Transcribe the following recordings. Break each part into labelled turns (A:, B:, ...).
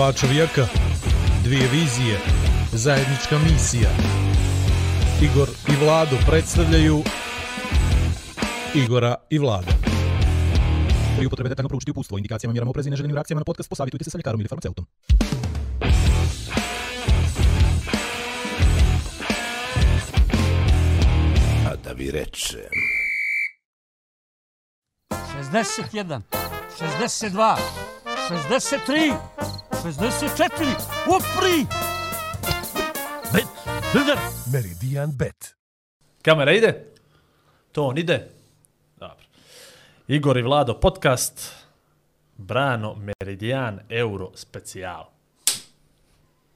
A: Dva čovjeka, dvije vizije, zajednička misija. Igor i Vlado predstavljaju Igora i Vlada. Pri upotrebe detaljno proučiti upustvo, indikacijama, mjerama oprezi i neželjenim reakcijama na podcast, posavitujte se sa ljekarom ili farmaceutom.
B: A da vi rečem...
C: 61, 62, 63, 64, upri! Bet, udar!
B: Meridian Bet.
D: Kamera ide? Ton ide? Dobro. Igor i Vlado podcast. Brano Meridian Euro specijal.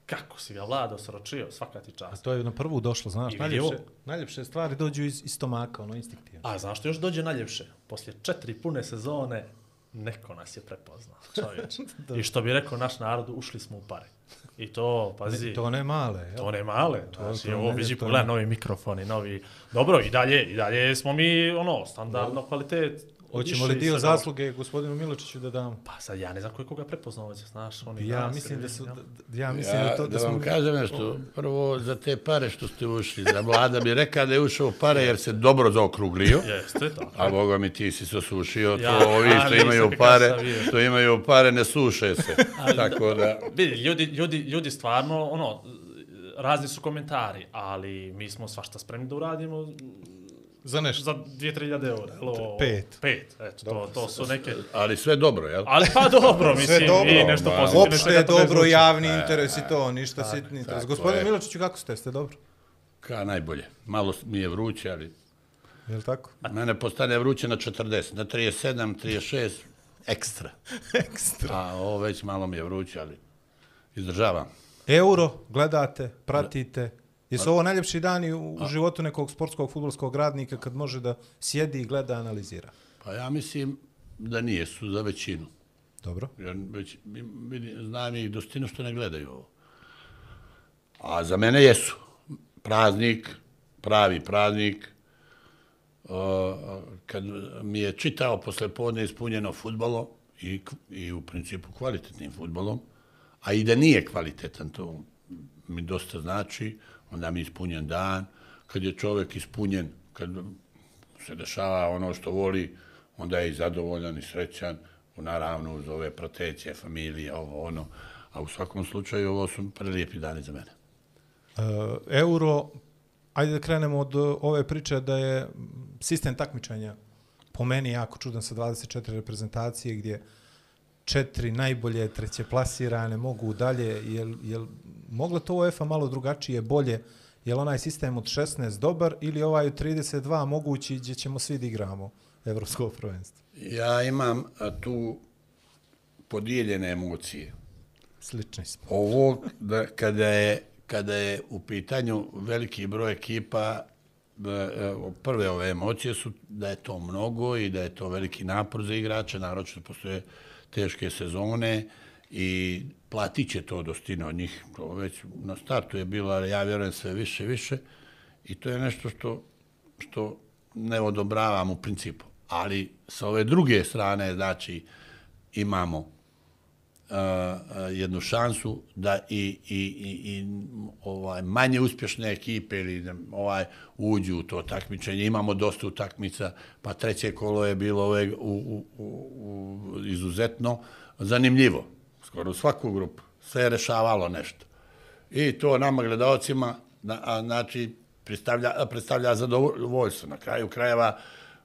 D: Kako si ga Vlado sročio? Svaka ti
E: A
D: čast.
E: to je na prvu došlo, znaš,
D: I
E: najljepše, najljepše stvari dođu iz, iz stomaka, ono, instinktivno.
D: A znaš što još dođe najljepše? Poslije četiri pune sezone neko nas je prepoznao, čovječ. I što bi rekao naš narod, ušli smo u pare. I to, pazi,
E: To ne male, jel?
D: To ne male, znači,
E: to
D: ovo
E: ne-
D: vidi
E: to
D: pogledaj
E: ne-
D: novi mikrofoni, novi... Dobro, i dalje, i dalje smo mi, ono, standardno kvalitet.
E: Hoćemo li dio zasluge gospodinu Miločiću da damo?
D: Pa sad ja ne znam ko je koga prepoznao već, znaš, oni
E: Ja
D: danas,
E: mislim da su, da- ja mislim
B: Ja,
E: da to
B: da,
E: da smo...
B: vam kažem nešto, prvo za te pare što ste ušli, za vlada bi rekao da je ušao pare jer se dobro zaokruglio,
D: Jeste, tako.
B: a boga mi ti si se sušio,
D: Ja,
B: to ovi što imaju pare, što imaju pare ne suše se, tako da...
D: Vidi, ljudi, ljudi, ljudi stvarno, ono, razni su komentari, ali mi smo svašta spremni da uradimo
E: Za nešto.
D: za 2-3 eura. jel, o-
E: Pet.
D: Pet, eto, to, to su neke...
B: Ali sve dobro, jel?
D: Ali pa dobro, mislim,
E: dobro.
D: i nešto
B: Ma,
D: pozitivno.
E: Opšte je dobro,
D: zvuči.
E: javni interes i to, ništa sitni interes. Gospodine
B: je.
E: Miločiću, kako ste? Ste dobro?
B: Ka najbolje. Malo mi je vruće, ali
E: Je li tako?
B: mene postane vruće na 40, na 37, 36, ekstra.
E: Ekstra.
B: A ovo već malo mi je vruće, ali izdržavam.
E: Euro, gledate, pratite. Jesu ovo najljepši dani u, u životu nekog sportskog, futbolskog radnika kad može da sjedi i gleda, analizira?
B: Pa ja mislim da nije su za većinu.
E: Dobro.
B: Jer već, znam ih dostinu što ne gledaju ovo. A za mene jesu. Praznik, pravi praznik. Kad mi je čitao posle podne ispunjeno futbolom i, i u principu kvalitetnim futbolom, a i da nije kvalitetan, to mi dosta znači, onda mi je ispunjen dan. Kad je čovjek ispunjen, kad se dešava ono što voli, onda je i zadovoljan i srećan, naravno uz ove protecije, familije, ovo ono. A u svakom slučaju ovo su prelijepi dani za mene.
E: E, euro, ajde da krenemo od ove priče da je sistem takmičenja po meni jako čudan sa 24 reprezentacije gdje četiri najbolje treće plasirane mogu dalje. Jel, jel mogla to UEFA malo drugačije, bolje? Jel onaj sistem od 16 dobar ili ovaj od 32 mogući gdje ćemo svi da igramo evropsko prvenstvo?
B: Ja imam tu podijeljene emocije.
E: Slični smo.
B: Ovo, da, kada, je, kada je u pitanju veliki broj ekipa, e, prve ove emocije su da je to mnogo i da je to veliki napor za igrače, naročito postoje teške sezone i platit će to dostina od njih. To već na startu je bilo, ali ja vjerujem sve više i više i to je nešto što, što ne odobravam u principu. Ali sa ove druge strane, znači, imamo uh, uh jednu šansu da i, i, i, i ovaj manje uspješne ekipe ili da, ovaj uđu u to takmičenje. Imamo dosta utakmica, pa treće kolo je bilo ove, u, u, u, u, izuzetno zanimljivo. Skoro u svaku grupu. Sve je rešavalo nešto. I to nama gledalcima na, a, znači predstavlja, predstavlja zadovoljstvo. Na kraju krajeva,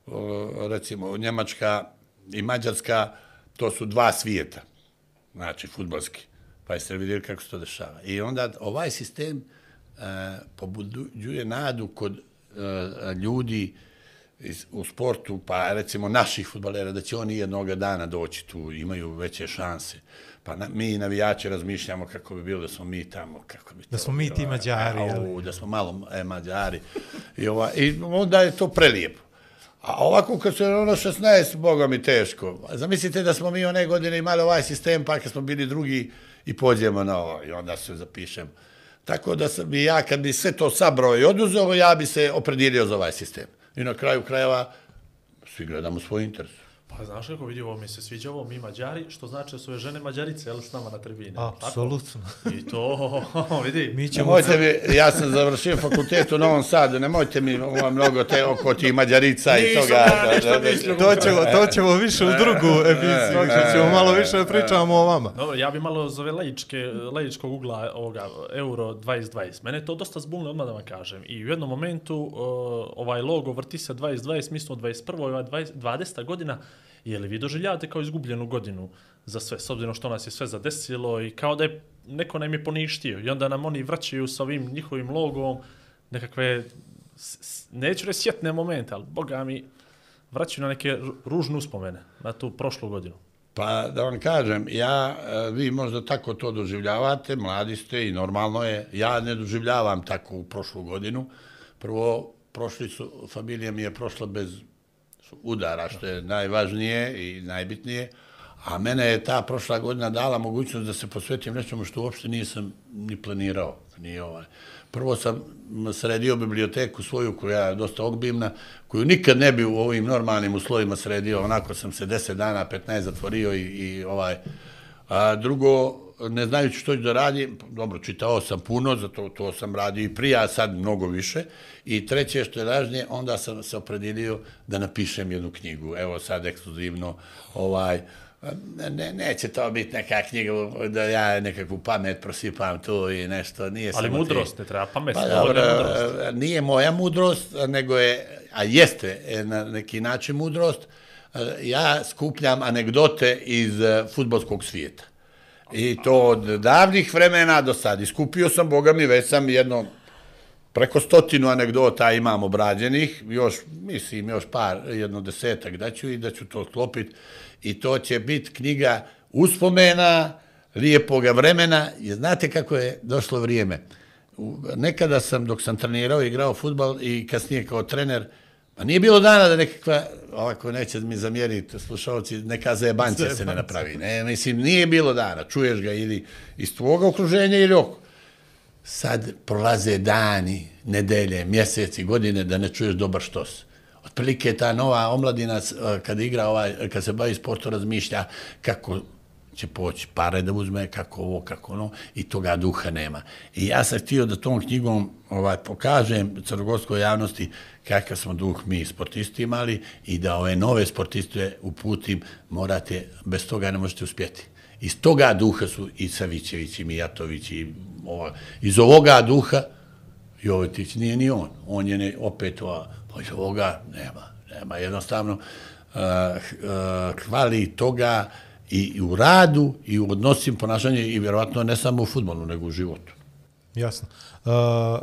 B: o, recimo, Njemačka i Mađarska, to su dva svijeta znači futbalski. Pa jeste vidjeli kako se to dešava. I onda ovaj sistem e, pobuđuje nadu kod e, ljudi iz, u sportu, pa recimo naših futbalera, da će oni jednog dana doći tu, imaju veće šanse. Pa na, mi navijači razmišljamo kako bi bilo da smo mi tamo, kako bi to
E: Da smo mi ti Mađari,
B: au, da smo malo e, Mađari. I, ova, I onda je to prelijepo. A ovako kad su ono 16, boga mi teško. Zamislite da smo mi one godine imali ovaj sistem, pa kad smo bili drugi i pođemo na ovo i onda se zapišem. Tako da sam i ja, kad bi sve to sabrao i oduzeo, ja bi se opredijelio za ovaj sistem. I na kraju krajeva svi gledamo svoj interes.
D: Pa znaš kako vidi ovo, mi se sviđa ovo, mi Mađari, što znači da su ove žene Mađarice, jel, s nama na tribine.
E: Apsolutno.
D: I to, vidi.
E: Mi ćemo
B: Nemojte mi, ja sam završio fakultet u Novom Sadu, nemojte mi ovo mnogo te oko ti Mađarica i
D: Nisam
B: toga.
D: ja.
E: To ćemo, to ćemo više u drugu emisiju, što ćemo malo više da pričamo o vama.
D: Dobro, ja bi malo zove laičke, laičkog ugla ovoga Euro 2020. Mene to dosta zbunilo, odmah da vam kažem. I u jednom momentu uh, ovaj logo vrti se 2020, mi smo u 21. Ova 20, 20. godina, je li vi doživljavate kao izgubljenu godinu za sve, s obzirom što nas je sve zadesilo i kao da je neko nam je poništio i onda nam oni vraćaju sa ovim njihovim logom nekakve, neću reći sjetne momente, ali boga mi vraćaju na neke ružne uspomene na tu prošlu godinu.
B: Pa da vam kažem, ja, e, vi možda tako to doživljavate, mladi ste i normalno je, ja ne doživljavam tako u prošlu godinu. Prvo, prošli su, familija mi je prošla bez udara, što je najvažnije i najbitnije, a mene je ta prošla godina dala mogućnost da se posvetim nečemu što uopšte nisam ni planirao. Ni ovaj. Prvo sam sredio biblioteku svoju koja je dosta ogbimna, koju nikad ne bi u ovim normalnim uslovima sredio, onako sam se 10 dana, 15 zatvorio i, i ovaj... A drugo, ne znajući što ću da radim, dobro, čitao sam puno, zato to sam radio i prije, a sad mnogo više. I treće, što je važnije, onda sam se opredelio da napišem jednu knjigu. Evo sad ekskluzivno, ovaj, ne, neće to biti neka knjiga da ja nekakvu pamet prosipam tu i nešto, nije
D: Ali mudrost ne treba pamet,
B: Pa dobro,
D: je mudrost.
B: nije moja mudrost, nego je, a jeste e, na neki način mudrost, e, ja skupljam anegdote iz e, futbolskog svijeta. I to od davnih vremena do sad. Iskupio sam, boga mi, već sam jedno preko stotinu anegdota imam obrađenih, još, mislim, još par, jedno desetak da ću i da ću to sklopiti. I to će biti knjiga uspomena, lijepoga vremena. I znate kako je došlo vrijeme? Nekada sam, dok sam trenirao igrao futbal i kasnije kao trener, Pa nije bilo dana da nekakva, ovako neće mi zamjeriti slušalci, neka zajebancija se ne napravi. Ne, mislim, nije bilo dana. Čuješ ga ili iz tvoga okruženja ili oko. Sad prolaze dani, nedelje, mjeseci, godine da ne čuješ dobar štos. Otprilike ta nova omladina, eh, kad igra ovaj, kad se bavi sportom, razmišlja kako će poći pare da uzme, kako ovo, kako ono, i toga duha nema. I ja sam htio da tom knjigom ovaj, pokažem crnogorskoj javnosti kakav smo duh mi sportisti imali i da ove nove sportiste uputim, morate, bez toga ne možete uspjeti. Iz toga duha su i Savićević i Mijatović i ova, iz ovoga duha Jovetić nije ni on. On je ne, opet ova, pa iz ovoga nema. Nema jednostavno uh, uh, hvali toga i, i u radu i u odnosim ponašanje, i vjerovatno ne samo u futbolu, nego u životu.
E: Jasno. Uh,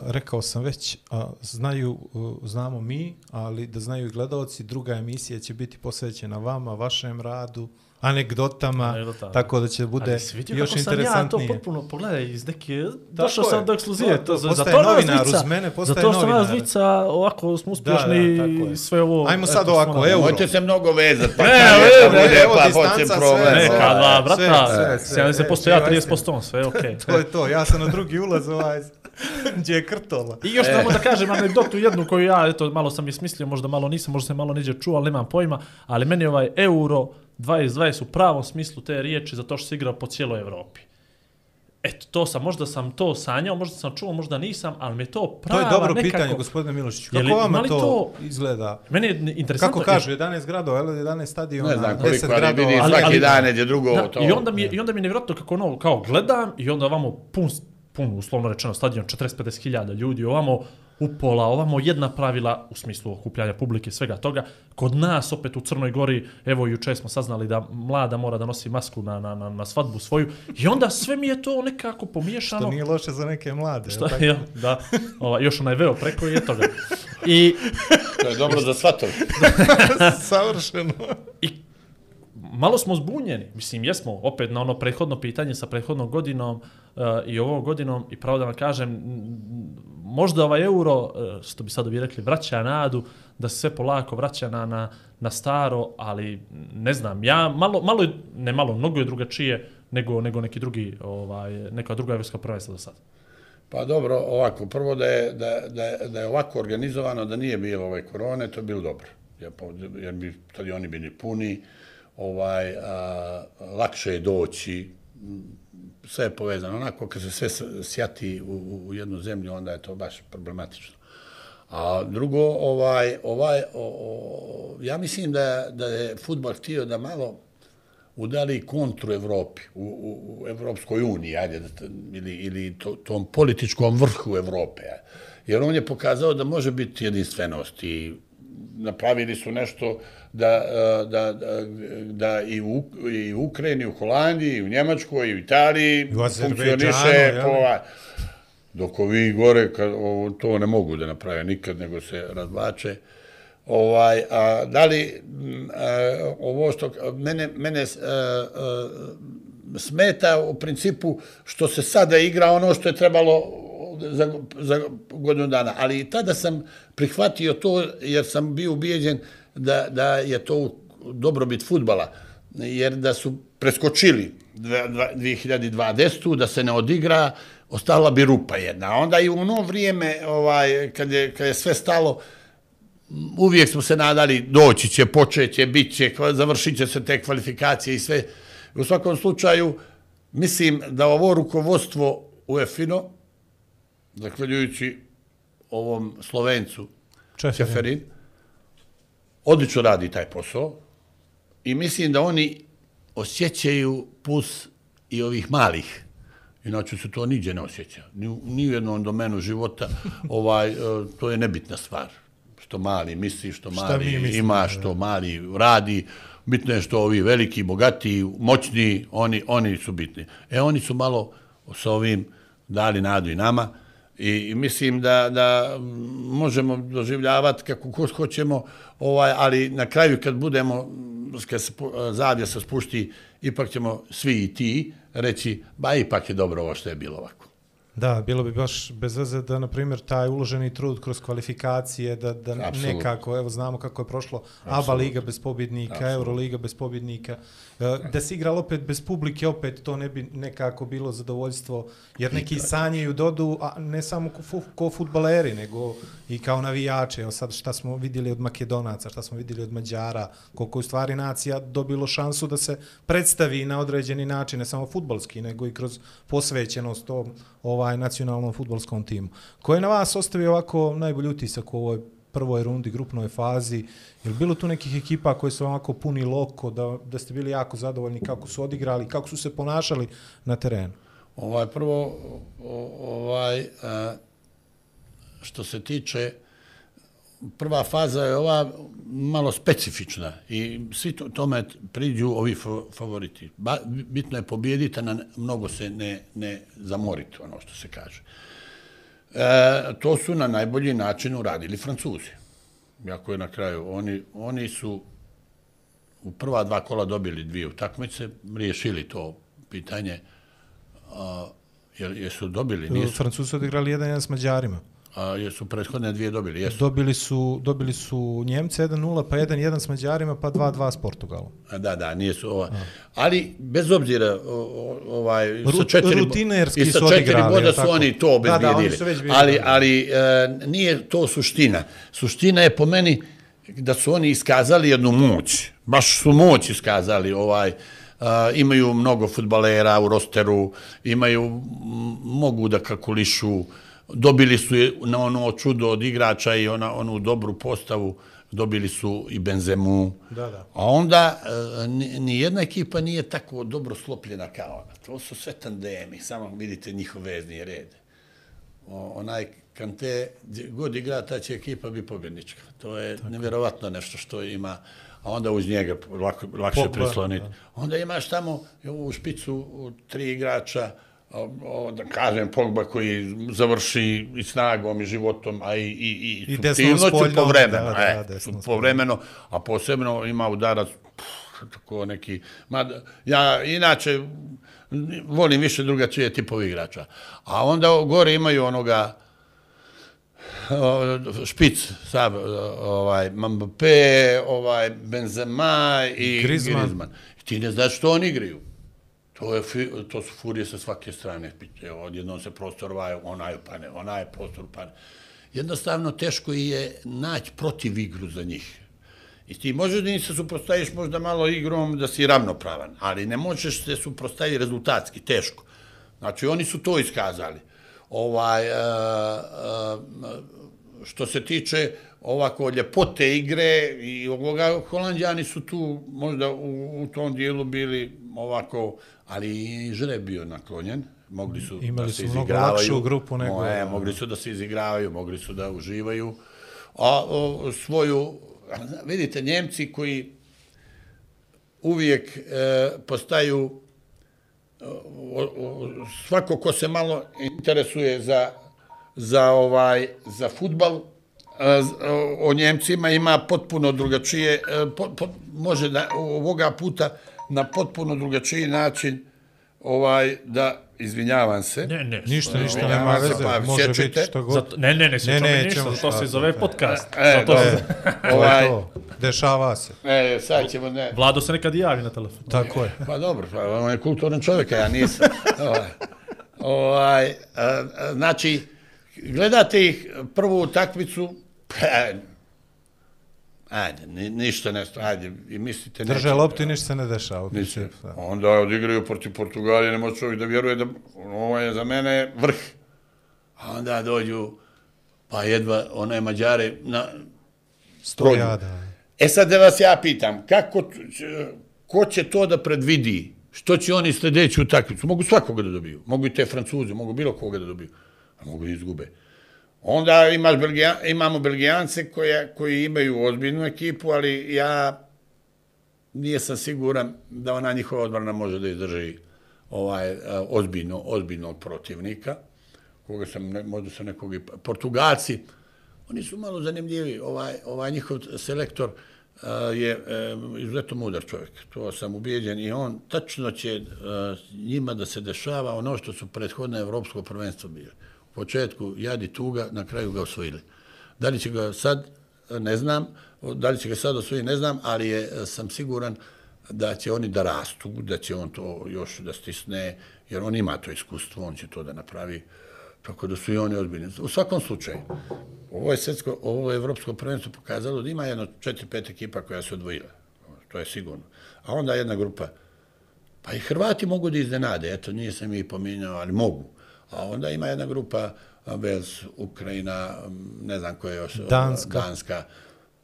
E: rekao sam već, uh, znaju, uh, znamo mi, ali da znaju i gledalci, druga emisija će biti posvećena vama, vašem radu, anegdotama,
D: Anegdotama.
E: tako da će bude
D: Ali si vidio
E: još
D: kako sam ja to
E: interesantnije.
D: potpuno, pogledaj, iz neke, došao sam do ekskluzije,
E: To-
D: to,
E: to novinar, uz mene postaje
D: za to što nas
E: novinar.
D: dvica, ovako smo uspješni
E: Da, da,
D: i sve ovo.
E: Ajmo sad ovako, evo.
B: Nemojte se mnogo vezati, pa
D: Ne, evo,
B: bude,
E: evo,
B: pa
E: distanca, sve,
B: problem.
D: Ne,
E: sve.
D: kad dva
E: sve,
D: brata,
E: sve, sve.
D: 70%,
E: E,
D: ja
E: ajde.
D: 30%, sve je okej.
E: To je to, ja sam na drugi ulaz ovaj, gdje je krtola.
D: I još samo da kažem anegdotu jednu koju ja, eto, malo sam je smislio, možda malo nisam, možda sam malo neđe čuo, ali nemam pojma, ali meni ovaj euro 2020 u pravom smislu te riječi zato što se igra po cijeloj Evropi. Eto, to sam, možda sam to sanjao, možda sam čuo, možda nisam, ali mi je to
E: To
D: prava
E: je dobro
D: nekako...
E: pitanje, gospodine Milošiću.
D: Je li-
E: Kako
D: ima
E: vama to,
D: to-
E: izgleda?
D: Meni je interesantno...
E: Kako kažu, 11 gradova, ili 11 stadiona,
B: Ne znam
E: 10
B: koliko, ali
E: gradova.
B: vidi
D: ali-
B: svaki
D: ali-
B: dan neđe drugo.
D: Da,
B: to,
D: I onda mi je, i onda mi je nevjerojatno kako ono, kao gledam i onda ovamo pun, pun uslovno rečeno stadion, 40-50 hiljada ljudi, ovamo upola, ovamo jedna pravila u smislu okupljanja publike, svega toga. Kod nas opet u Crnoj Gori, evo juče smo saznali da mlada mora da nosi masku na, na, na, na svadbu svoju i onda sve mi je to nekako pomiješano.
E: To nije loše za neke mlade.
D: Šta,
E: Šta?
D: ja, da, ova, još onaj veo preko je toga. I,
B: to je dobro za svatog.
E: Savršeno.
D: I malo smo zbunjeni. Mislim, jesmo opet na ono prethodno pitanje sa prethodnom godinom uh, i ovom godinom i pravo da vam kažem, m, možda ovaj euro, e, što bi sad bi rekli, vraća nadu, da se sve polako vraća na, na, na staro, ali ne znam, ja malo, malo je, ne malo, mnogo je drugačije nego, nego neki drugi, ovaj, neka druga evropska prvenstva do sada.
B: Pa dobro, ovako, prvo da je, da, da, je- da je ovako organizovano, da nije bilo ove korone, to je bilo dobro. Jer, jer bi stadioni bili puni, ovaj, a, lakše je doći, sve je povezano. Onako, kad se sve sjati u, u- jednu zemlju, onda je to baš problematično. A drugo, ovaj, ovaj, o, o, ja mislim da, da je futbol htio da malo udari kontru Evropi, u, u, u Evropskoj uniji, ajde, da, ili, ili to, tom političkom vrhu Evrope. Jer on je pokazao da može biti jedinstvenost i napravili su nešto da, a, da, da, da i, u, i u Ukrajini, u Holandiji, i u Njemačkoj, i u Italiji
E: u
B: funkcioniše po, ovaj, dok ovi gore kad, ovo, to ne mogu da naprave nikad, nego se razvlače. Ovaj, a, da li a, ovo što mene, mene a, a, smeta u principu što se sada igra ono što je trebalo za, za godinu dana. Ali i tada sam prihvatio to jer sam bio ubijeđen da, da je to dobrobit futbala. Jer da su preskočili 2020. da se ne odigra, ostala bi rupa jedna. Onda i u ono vrijeme, ovaj, kad, je, kad je sve stalo, uvijek smo se nadali doći će, počeće, bit će, završit će se te kvalifikacije i sve. U svakom slučaju, mislim da ovo rukovodstvo UEFINO, zahvaljujući ovom Slovencu,
E: Čeferin.
B: Čeferin, odlično radi taj posao i mislim da oni osjećaju pus i ovih malih. Inače se to niđe ne osjeća. Ni, ni u jednom domenu života ovaj, e, to je nebitna stvar. Što mali misli, što mali
E: mi mislimo,
B: ima, što mali radi. Bitno je što ovi veliki, bogati, moćni, oni, oni su bitni. E, oni su malo sa ovim dali nadu i nama i, mislim da, da možemo doživljavati kako ko hoćemo, ovaj, ali na kraju kad budemo, kad se zavija se spušti, ipak ćemo svi i ti reći, ba ipak je dobro ovo što je bilo ovako.
E: Da, bilo bi baš bez veze da, na primjer, taj uloženi trud kroz kvalifikacije, da, da
B: Apsolutno.
E: nekako, evo znamo kako je prošlo ABA Liga bez pobjednika, Euroliga bez pobjednika, e, da se igralo opet bez publike, opet to ne bi nekako bilo zadovoljstvo, jer neki sanjaju dodu, a ne samo ko, fu, ko futbaleri, nego i kao navijače, evo sad šta smo vidjeli od Makedonaca, šta smo vidjeli od Mađara, koliko je u stvari nacija dobilo šansu da se predstavi na određeni način, ne samo futbalski, nego i kroz posvećenost tom ovaj Ovaj, nacionalnom futbolskom timu. Ko je na vas ostavio ovako najbolji utisak u ovoj prvoj rundi, grupnoj fazi? Je li bilo tu nekih ekipa koje su ovako puni loko, da, da ste bili jako zadovoljni kako su odigrali, kako su se ponašali na terenu?
B: Ovaj prvo ovaj e, što se tiče prva faza je ova malo specifična i svi to, tome priđu ovi fa- favoriti. Ba, bitno je pobijediti, a mnogo se ne, ne zamoriti, ono što se kaže. E, to su na najbolji način uradili Francuzi. Jako je na kraju. Oni, oni su u prva dva kola dobili dvije utakmice, riješili to pitanje A, jel, jesu dobili? Nisu.
E: Francuzi su odigrali 1-1 s Mađarima.
B: A, jesu prethodne dvije dobili? Jesu.
E: Dobili su, dobili su Njemce 1-0, pa 1-1 s Mađarima, pa 2-2 s Portugalom.
B: A, Da, da, nisu ova. Ali, bez obzira, o, ovaj, sa
E: Rut-
B: četiri,
E: rutinerski
B: i sa
E: su
B: četiri
E: odigrali,
B: boda su
E: tako?
B: oni to obezbijedili.
E: da, oni su već bili
B: ali, ali e, nije to suština. Suština je po meni da su oni iskazali jednu moć. Baš su moć iskazali. Ovaj, a, imaju mnogo futbalera u rosteru, imaju, mogu da kalkulišu, dobili su je na ono čudo od igrača i ona, onu dobru postavu, dobili su i Benzemu.
E: Da, da.
B: A onda e, ni, jedna ekipa nije tako dobro slopljena kao ona. To su sve tandemi, samo vidite njihov vezni red. O, onaj Kante, god igra, ta će ekipa bi pobjednička. To je tako. nevjerovatno nešto što ima, a onda uz njega lako, lakše
E: Pogba,
B: prisloniti. Onda imaš tamo u špicu tri igrača, o, da kažem, Pogba koji završi i snagom i životom, a i, i, i,
E: I spoljnom,
B: povremeno.
E: da, da,
B: e, povremeno, a posebno ima udarac pff, tako neki, ma, ja inače volim više drugačije tipove igrača. A onda gore imaju onoga špic, sav, ovaj, Mbappé, ovaj, Benzema i
E: Griezmann.
B: Griezmann. Ti ne znaš što oni igraju. To, je, to su furije sa svake strane. Odjednom se prostor vaje, onaj pane, onaj prostor pane. Jednostavno, teško je naći protiv igru za njih. I ti možeš da im se suprostaviš možda malo igrom da si ravnopravan, ali ne možeš se suprostaviti rezultatski, teško. Znači, oni su to iskazali. Ovaj, uh, uh, što se tiče ovako ljepote igre i ovoga, Holandjani su tu možda u, u tom dijelu bili ovako, ali i žreb bio naklonjen. Mogli su
E: Imali
B: da
E: su
B: se
E: mnogo
B: izigravaju.
E: lakšu grupu nego-
B: Mo, e, mogli su da se izigravaju, mogli su da uživaju. A o, svoju, vidite, Njemci koji uvijek e, postaju o, o, svako ko se malo interesuje za za ovaj za z- o, o Njemcima ima potpuno drugačije e, po, po, može da ovoga puta na potpuno drugačiji način ovaj da izvinjavam se
D: Ne, ne.
E: Ništa, ništa
B: Ja,
E: nema veze,
B: pa
E: može
B: sjećate.
E: biti što god.
D: Zato, ne, ne, ne, ne, ne, ništa,
E: ćemo
D: zato se zove
E: to
D: podcast.
B: E,
D: zato
B: dobro.
D: se,
E: To je
B: ovaj
E: to. Dešava se.
B: e, sad ćemo ne
D: Vlado se nekad javi na telefon.
E: Tako je.
B: Pa dobro, pa on je kulturan čovjek, a ja nisam. ovaj, ovaj, a, a, znači, gledate ih prvu utakmicu, pa, ajde, ni, ništa ne, ajde, i mislite...
E: Drže loptu i ništa se ne dešava. u
B: Ništa.
E: da.
B: Onda odigraju protiv Portugalije, ne čovjek da vjeruje da ovo je za mene vrh. A onda dođu, pa jedva one Mađare na,
E: Sto jada.
B: E sad da vas ja pitam, kako, ko će to da predvidi? Što će oni sljedeći utakmicu? Mogu svakoga da dobiju. Mogu i te Francuze, mogu bilo koga da dobiju. A mogu i izgube. Onda imaš Belgija, imamo Belgijance koje, koji imaju ozbiljnu ekipu, ali ja nije sam siguran da ona njihova odbrana može da izdrži ovaj a, ozbiljno, ozbiljnog protivnika, koga sam, ne, možda sam nekog i... Portugalci, oni su malo zanimljivi, ovaj, ovaj njihov selektor uh, je uh, izuzetno mudar čovjek, to sam ubijeđen i on tačno će uh, njima da se dešava ono što su prethodne evropsko prvenstvo bili Početku jadi tuga, na kraju ga osvojili. Da li će ga sad, ne znam, da li će ga sad osvojiti, ne znam, ali je, sam siguran da će oni da rastu, da će on to još da stisne, jer on ima to iskustvo, on će to da napravi, tako da su i oni ozbiljni. U svakom slučaju, ovo je, svetsko, ovo je evropsko prvenstvo pokazalo da ima jedno četiri, pet ekipa koja se odvojila. To je sigurno. A onda jedna grupa, pa i Hrvati mogu da iznenade, eto, nije sam ih pominjao, ali mogu. A onda ima jedna grupa, Vels, Ukrajina, ne znam koja je još,
E: Danska.
B: Danska.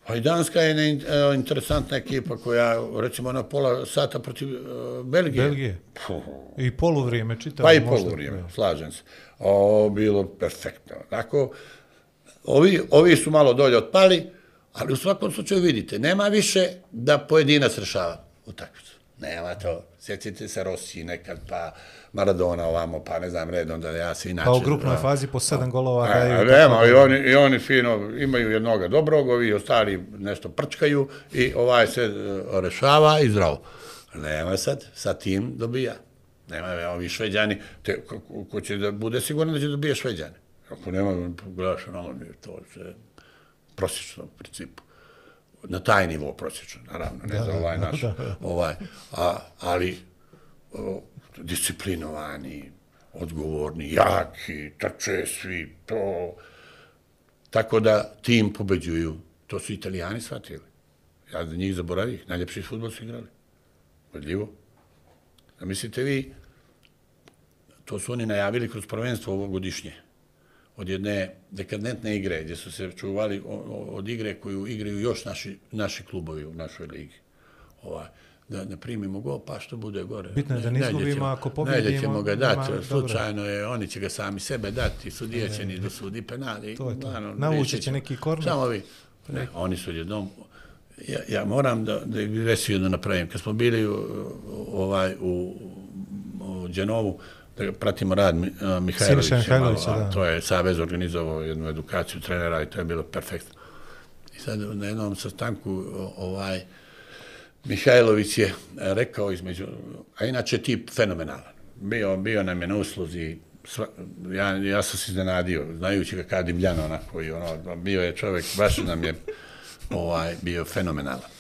B: Pa i Danska je ne, e, interesantna ekipa koja, recimo, na pola sata protiv e, Belgije.
E: Belgije.
B: Puh,
E: I poluvrijeme čitavo.
B: Pa i
E: možda.
B: poluvrijeme, slažem se. O, bilo perfektno. Tako, ovi, ovi su malo dolje otpali, ali u svakom slučaju vidite, nema više da pojedinac rešava utakmicu. Nema to. Sjećate se Rossi nekad, pa Maradona ovamo, pa ne znam redom da ja se inače...
E: Pa u grupnoj fazi po sedam golova
B: a,
E: daju.
B: nema, i oni, i oni fino imaju jednoga dobrog, ovi ostali nešto prčkaju i ovaj se e, rešava i zdravo. Nema sad, sa tim dobija. Nema, ovi šveđani, te, ko, ko- će da bude siguran da će dobije šveđani. Ako nema, gledaš, ono, to je prosječno u principu. Na taj nivo prosječno, naravno, ne da, za ovaj naš, ovaj, a, ali o, disciplinovani, odgovorni, jaki, trče svi, to... Tako da tim pobeđuju. To su italijani shvatili. Ja za njih zaboravih. Najljepši futbol su igrali. Vodljivo. A mislite vi, to su oni najavili kroz prvenstvo ovogodišnje. Od jedne dekadentne igre, gdje su se čuvali od igre koju igraju još naši, naši klubovi u našoj ligi. Ovaj, da ne primimo gol, pa što bude gore.
E: Bitno je da ne izgubimo, ako pobjedimo,
B: negdje ćemo ga dati,
E: dobro.
B: slučajno je, oni će ga sami sebe dati, sudije će ni dosudi penali.
E: To je to. Navući
B: riješit
E: će neki korner.
B: Samo vi. Ne, oni su jednom, ja, ja moram da, da digresiju da napravim. Kad smo bili u, ovaj, u, u Đenovu, da pratimo rad a, Mihajlovića.
E: Mihajlovića,
B: malo,
E: da.
B: To je Savez organizovao jednu edukaciju trenera i to je bilo perfektno. I sad na jednom sastanku ovaj, Mihajlović je e, rekao između, a inače tip fenomenalan. Bio, bio nam je na usluzi, sva, ja, ja sam se iznenadio, znajući ga kad Dimljan onako, i ono, bio je čovjek, baš nam je ovaj, bio fenomenalan.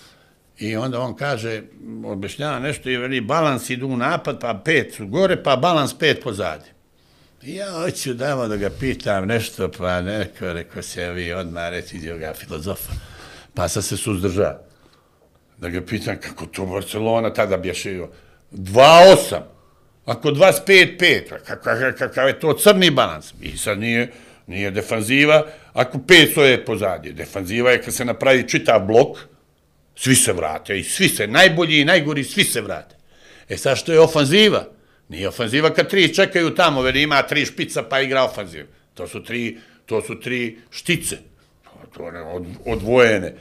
B: I onda on kaže, objašnjava nešto i veli, balans idu u napad, pa pet su gore, pa balans pet pozadi. I ja hoću damo da ga pitam nešto, pa neko, rekao se vi odmah reći ga filozofa. Pa sam se suzdržao da ga pitan kako to Barcelona tada bješio. 2-8, ako 25-5, kakav, kak, je to crni balans? I sad nije, nije defanziva, ako 500 je pozadje. Defanziva je kad se napravi čitav blok, svi se vrate, i svi se, najbolji i najgori, svi se vrate. E sad što je ofanziva? Nije ofanziva kad tri čekaju tamo, jer ima tri špica pa igra ofanziv. To su tri, to su tri štice, pa to ne, od, odvojene.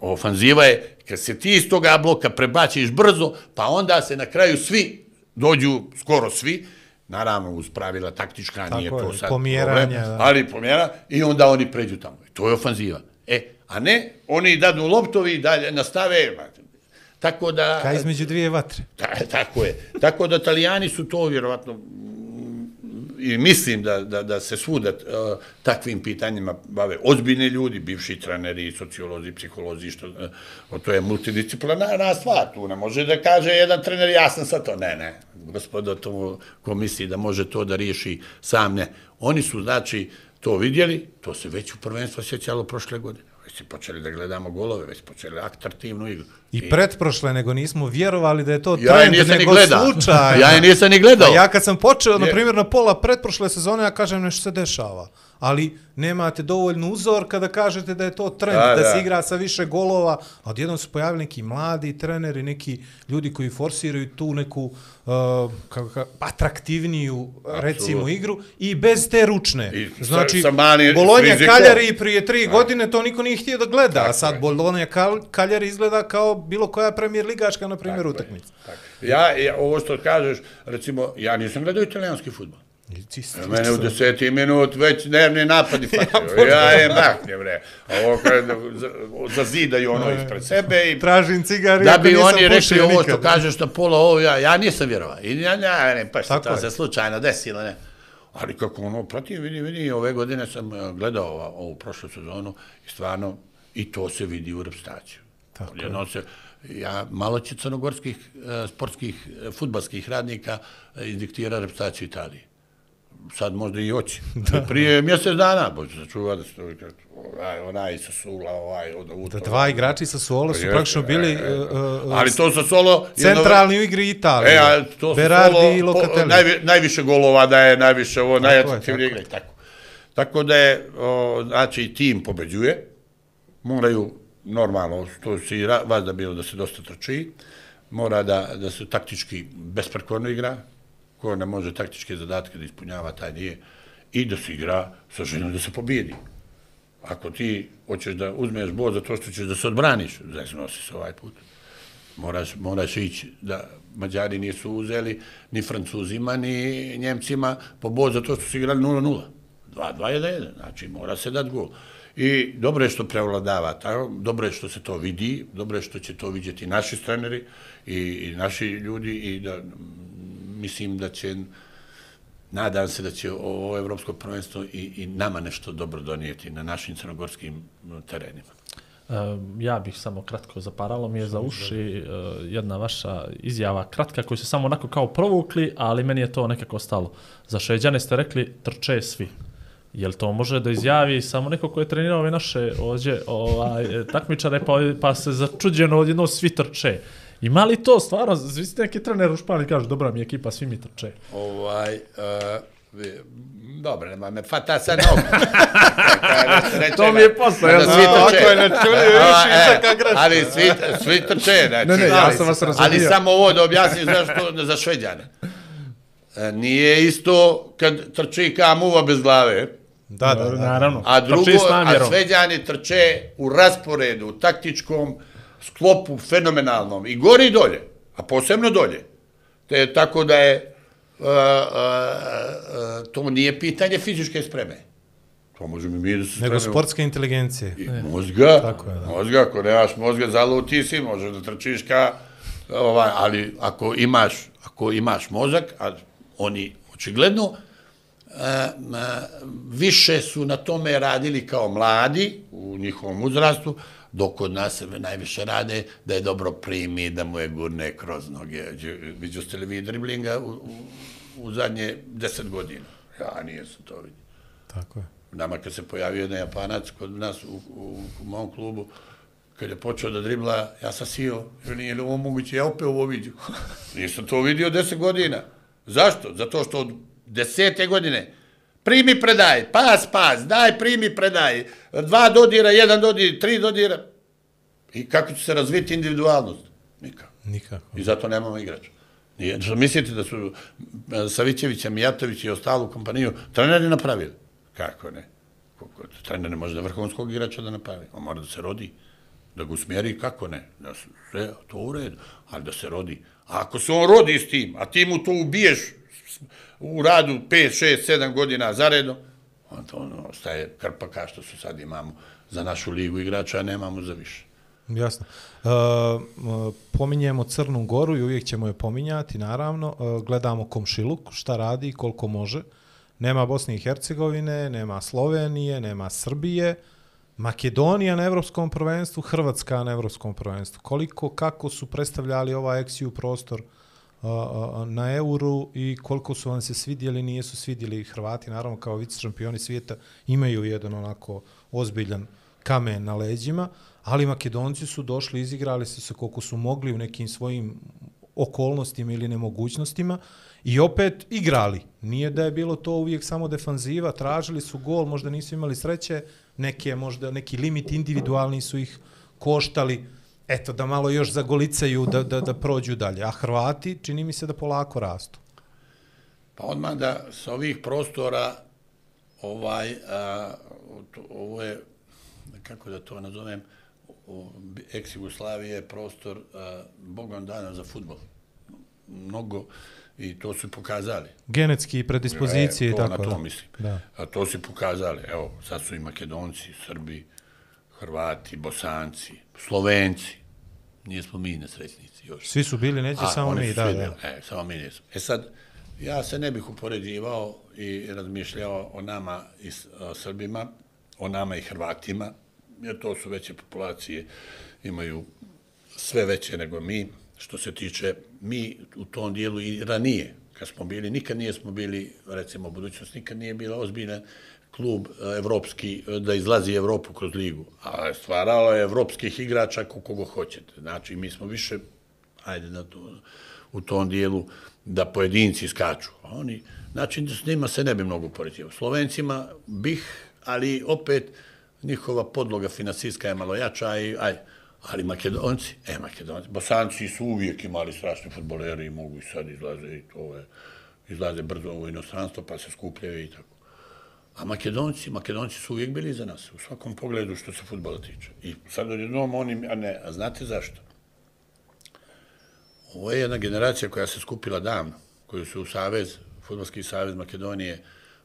B: Ofanziva je kad se ti iz toga bloka prebaciš brzo, pa onda se na kraju svi dođu, skoro svi, naravno uz pravila taktička,
E: Tako
B: nije
E: je,
B: to sad problem,
E: da.
B: ali pomjera i onda oni pređu tamo. To je ofanziva. E, a ne, oni dadnu loptovi i dalje nastave. Tako da...
E: Kaj između dvije vatre.
B: Ta, tako je. Tako da Italijani su to vjerovatno i mislim da, da, da se svuda uh, takvim pitanjima bave ozbiljni ljudi, bivši treneri, sociolozi, psiholozi, što, uh, to je multidisciplinarna stvar, tu ne može da kaže jedan trener, ja sam sa to, ne, ne, gospodo, to ko misli da može to da riješi sam, ne. Oni su, znači, to vidjeli, to se već u prvenstvu sjećalo prošle godine. Već su počeli da gledamo golove, već počeli atraktivnu igru.
E: I pretprošle, nego nismo vjerovali da je to
B: Ja
E: trend,
B: nisam ni
E: nego
B: gledao.
E: slučaj.
B: Ja je nisam ni gledao.
E: A ja kad sam počeo, na
B: Je.
E: primjer, na pola pretprošle sezone, ja kažem nešto se dešava. Ali nemate dovoljno uzor kada kažete da je to trend,
B: Da,
E: da, da se igra sa više golova, a odjednom su pojavili neki mladi treneri, neki ljudi koji forsiraju tu neku uh, kako, kako, atraktivniju, recimo, igru i bez te ručne.
B: I sa-
E: znači,
B: sa
E: Bolonja
B: fizikom.
E: Kaljari prije tri godine to niko nije htio da gleda, a sad Bolonja Kal- Kaljari izgleda kao bilo koja premijer ligaška, na primjer, utakmica.
B: Ja, ja, ovo što kažeš, recimo, ja nisam gledao italijanski futbol.
E: Si-
B: Mene u deseti minut već nervni napadi fatio. ja je makne, bre. Ovo kad za- zazidaju ono ispred sebe i
E: Tražim cigari,
B: da bi oni rekli ovo što kažeš na pola ovo, ja, ja nisam vjerovao. I ja, ja ne, pa što to
E: je.
B: se slučajno desilo, ne. Ali kako ono, pratim, vidi, vidi, ove godine sam eh, gledao ova, ovu prošlu sezonu i stvarno, i to se vidi u repstaciju.
E: Tako je.
B: Jedno se, ja, malo će crnogorskih eh, sportskih, eh, futbalskih radnika eh, izdiktira repstaciju Italije. Sad možda i oći. Da. Prije mjesec dana, bože, sačuva da se to vidi, onaj, onaj sa Sula, ovaj, od,
E: Da dva igrači sa Suolo su praktično bili
B: E, e,
E: uh, uh,
B: Ali to sa Solo... jedno-
E: centralni u igri Italije.
B: E, a to sa Solo,
E: i
B: po-
E: Locatelli.
B: najvi, najviše golova daje, najviše ovo,
E: tako
B: igra i tako. Tako da je, o, znači, tim pobeđuje, moraju, normalno, to si ra- vas da bilo da se dosta trči, mora da, da se taktički besprekorno igra, ko ne može taktičke zadatke da ispunjava, taj nije, i da se igra sa željom da se pobijedi. Ako ti hoćeš da uzmeš bod za to što ćeš da se odbraniš, zezno si se ovaj put. Moraš, moraš ići da Mađari nisu uzeli ni Francuzima, ni Njemcima po bod za to što su igrali 0-0. 2-2-1, znači mora se dati gol. I dobro je što prevladava, tako, dobro je što se to vidi, dobro je što će to vidjeti naši treneri i, i naši ljudi i da mislim da će nadam se da će ovo evropsko prvenstvo i, i nama nešto dobro donijeti na našim crnogorskim terenima.
D: Ja bih samo kratko zaparalo mi je za uši e, jedna vaša izjava kratka koju ste samo onako kao provukli, ali meni je to nekako stalo. Za šeđane ste rekli trče svi. Jel to može da izjavi samo neko ko je trenirao ove naše ovdje ovaj, e, takmičare pa, pa se začuđeno odjedno svi trče? Ima li to stvarno, svi ste neki trener u Španiji kažu dobra mi je ekipa, svi mi trče.
B: Ovaj, uh, dobro, nema me fata sad na oko.
D: To mi je posao, ja znam.
B: svi
D: A,
B: trče.
D: ako je ne čuli,
B: A,
D: više
B: e,
D: greška.
B: Ali svi, svi trče. Znači,
D: Ne, ne, ja
B: ali-
D: sam vas
B: Ali
D: razumio.
B: samo ovo da objasnim zašto za šveđane. E, Nije isto kad trči ka muva bez glave,
E: Da, da, da.
D: Naravno.
B: a drugo, a šveđani trče u rasporedu, u taktičkom sklopu fenomenalnom i gori i dolje, a posebno dolje. Te, tako da je, uh, uh, uh, to nije pitanje fizičke spreme. To možemo mi da se
E: Nego
B: spremimo.
E: sportske inteligencije.
B: I mozga,
E: Tako je, da.
B: mozga, ako nemaš mozga, zaluti si, možeš da trčiš ka, ovaj, ali ako imaš, ako imaš mozak, a oni očigledno, e, m, više su na tome radili kao mladi u njihovom uzrastu, dok kod nas najviše rade da je dobro primi, da mu je gurne kroz noge. Vidio ste li vi driblinga u, u, u zadnje deset godina? Ja nijesam to vidio
E: Tako je.
B: nama kad se pojavio jedan Japanac kod nas u, u, u mom klubu, kad je počeo da dribla, ja sam sio, jer nije li ovo moguće, ja opet ovo vidio. Nisam to vidio deset godina. Zašto? Zato što od desete godine primi predaj, pas, pas, daj, primi predaj, dva dodira, jedan dodir, tri dodira. I kako će se razviti individualnost? Nikako.
E: Nikako.
B: I zato nemamo igrača. Nije, mislite da su e, Savićevića, Mijatović i ostalu kompaniju treneri napravili? Kako ne? Trener ne može da vrhunskog igrača da napravi. On mora da se rodi, da ga usmjeri, kako ne? Da se, sve, to u redu, ali da se rodi. A ako se on rodi s tim, a ti mu to ubiješ u radu 5, 6, 7 godina zaredom, on to ono, ostaje krpaka što su sad imamo za našu ligu igrača, a nemamo za više.
E: Jasno. E, pominjemo Crnu Goru i uvijek ćemo je pominjati, naravno. E, gledamo komšiluk, šta radi, koliko može. Nema Bosne i Hercegovine, nema Slovenije, nema Srbije. Makedonija na evropskom prvenstvu, Hrvatska na evropskom prvenstvu. Koliko, kako su predstavljali ovaj eksiju prostor na euru i koliko su vam se svidjeli, nijesu svidjeli Hrvati, naravno kao vice šampioni svijeta, imaju jedan onako ozbiljan kamen na leđima, ali Makedonci su došli, izigrali su se koliko su mogli u nekim svojim okolnostima ili nemogućnostima i opet igrali. Nije da je bilo to uvijek samo defanziva, tražili su gol, možda nisu imali sreće, neke možda neki limit individualni su ih koštali, eto da malo još zagolicaju da, da, da prođu dalje. A Hrvati čini mi se da polako rastu.
B: Pa odmah da sa ovih prostora ovaj, a, to, ovo je, kako da to nazovem, ex-Jugoslavije je prostor a, Bogom dana za futbol. Mnogo, i to su pokazali.
E: Genetski predispozicije
B: e,
E: i tako.
B: Na to
E: da.
B: mislim.
E: Da.
B: A to su pokazali. Evo, sad su i Makedonci, Srbi, Hrvati, Bosanci, Slovenci. Nismo mi nesrećnici još.
E: Svi su bili neće
B: A,
E: samo mi, da, da.
B: E, samo mi nismo. E sad, ja se ne bih upoređivao i razmišljao o nama i o Srbima, o nama i Hrvatima, jer to su veće populacije, imaju sve veće nego mi, što se tiče mi u tom dijelu i ranije, kad smo bili, nikad nije smo bili, recimo, budućnost nikad nije bila ozbiljan klub e, evropski, e, da izlazi Evropu kroz ligu, a stvaralo je evropskih igrača koliko go hoćete. Znači, mi smo više, ajde, na to, u tom dijelu, da pojedinci skaču. A oni, znači, s njima se ne bi mnogo poređivao. Slovencima bih, ali opet njihova podloga finansijska je malo jača i, aj, ali Makedonci, e, Makedonci, Bosanci su uvijek imali strašni futboleri i mogu i sad izlaze i to je, izlaze brzo u inostranstvo pa se skupljaju i tako. A Makedonci, Makedonci su uvijek bili za nas, u svakom pogledu što se futbola tiče. I sad odjednom oni, a ne, a znate zašto? Ovo je jedna generacija koja se skupila davno, koju su u Savez, Futbolski savez Makedonije,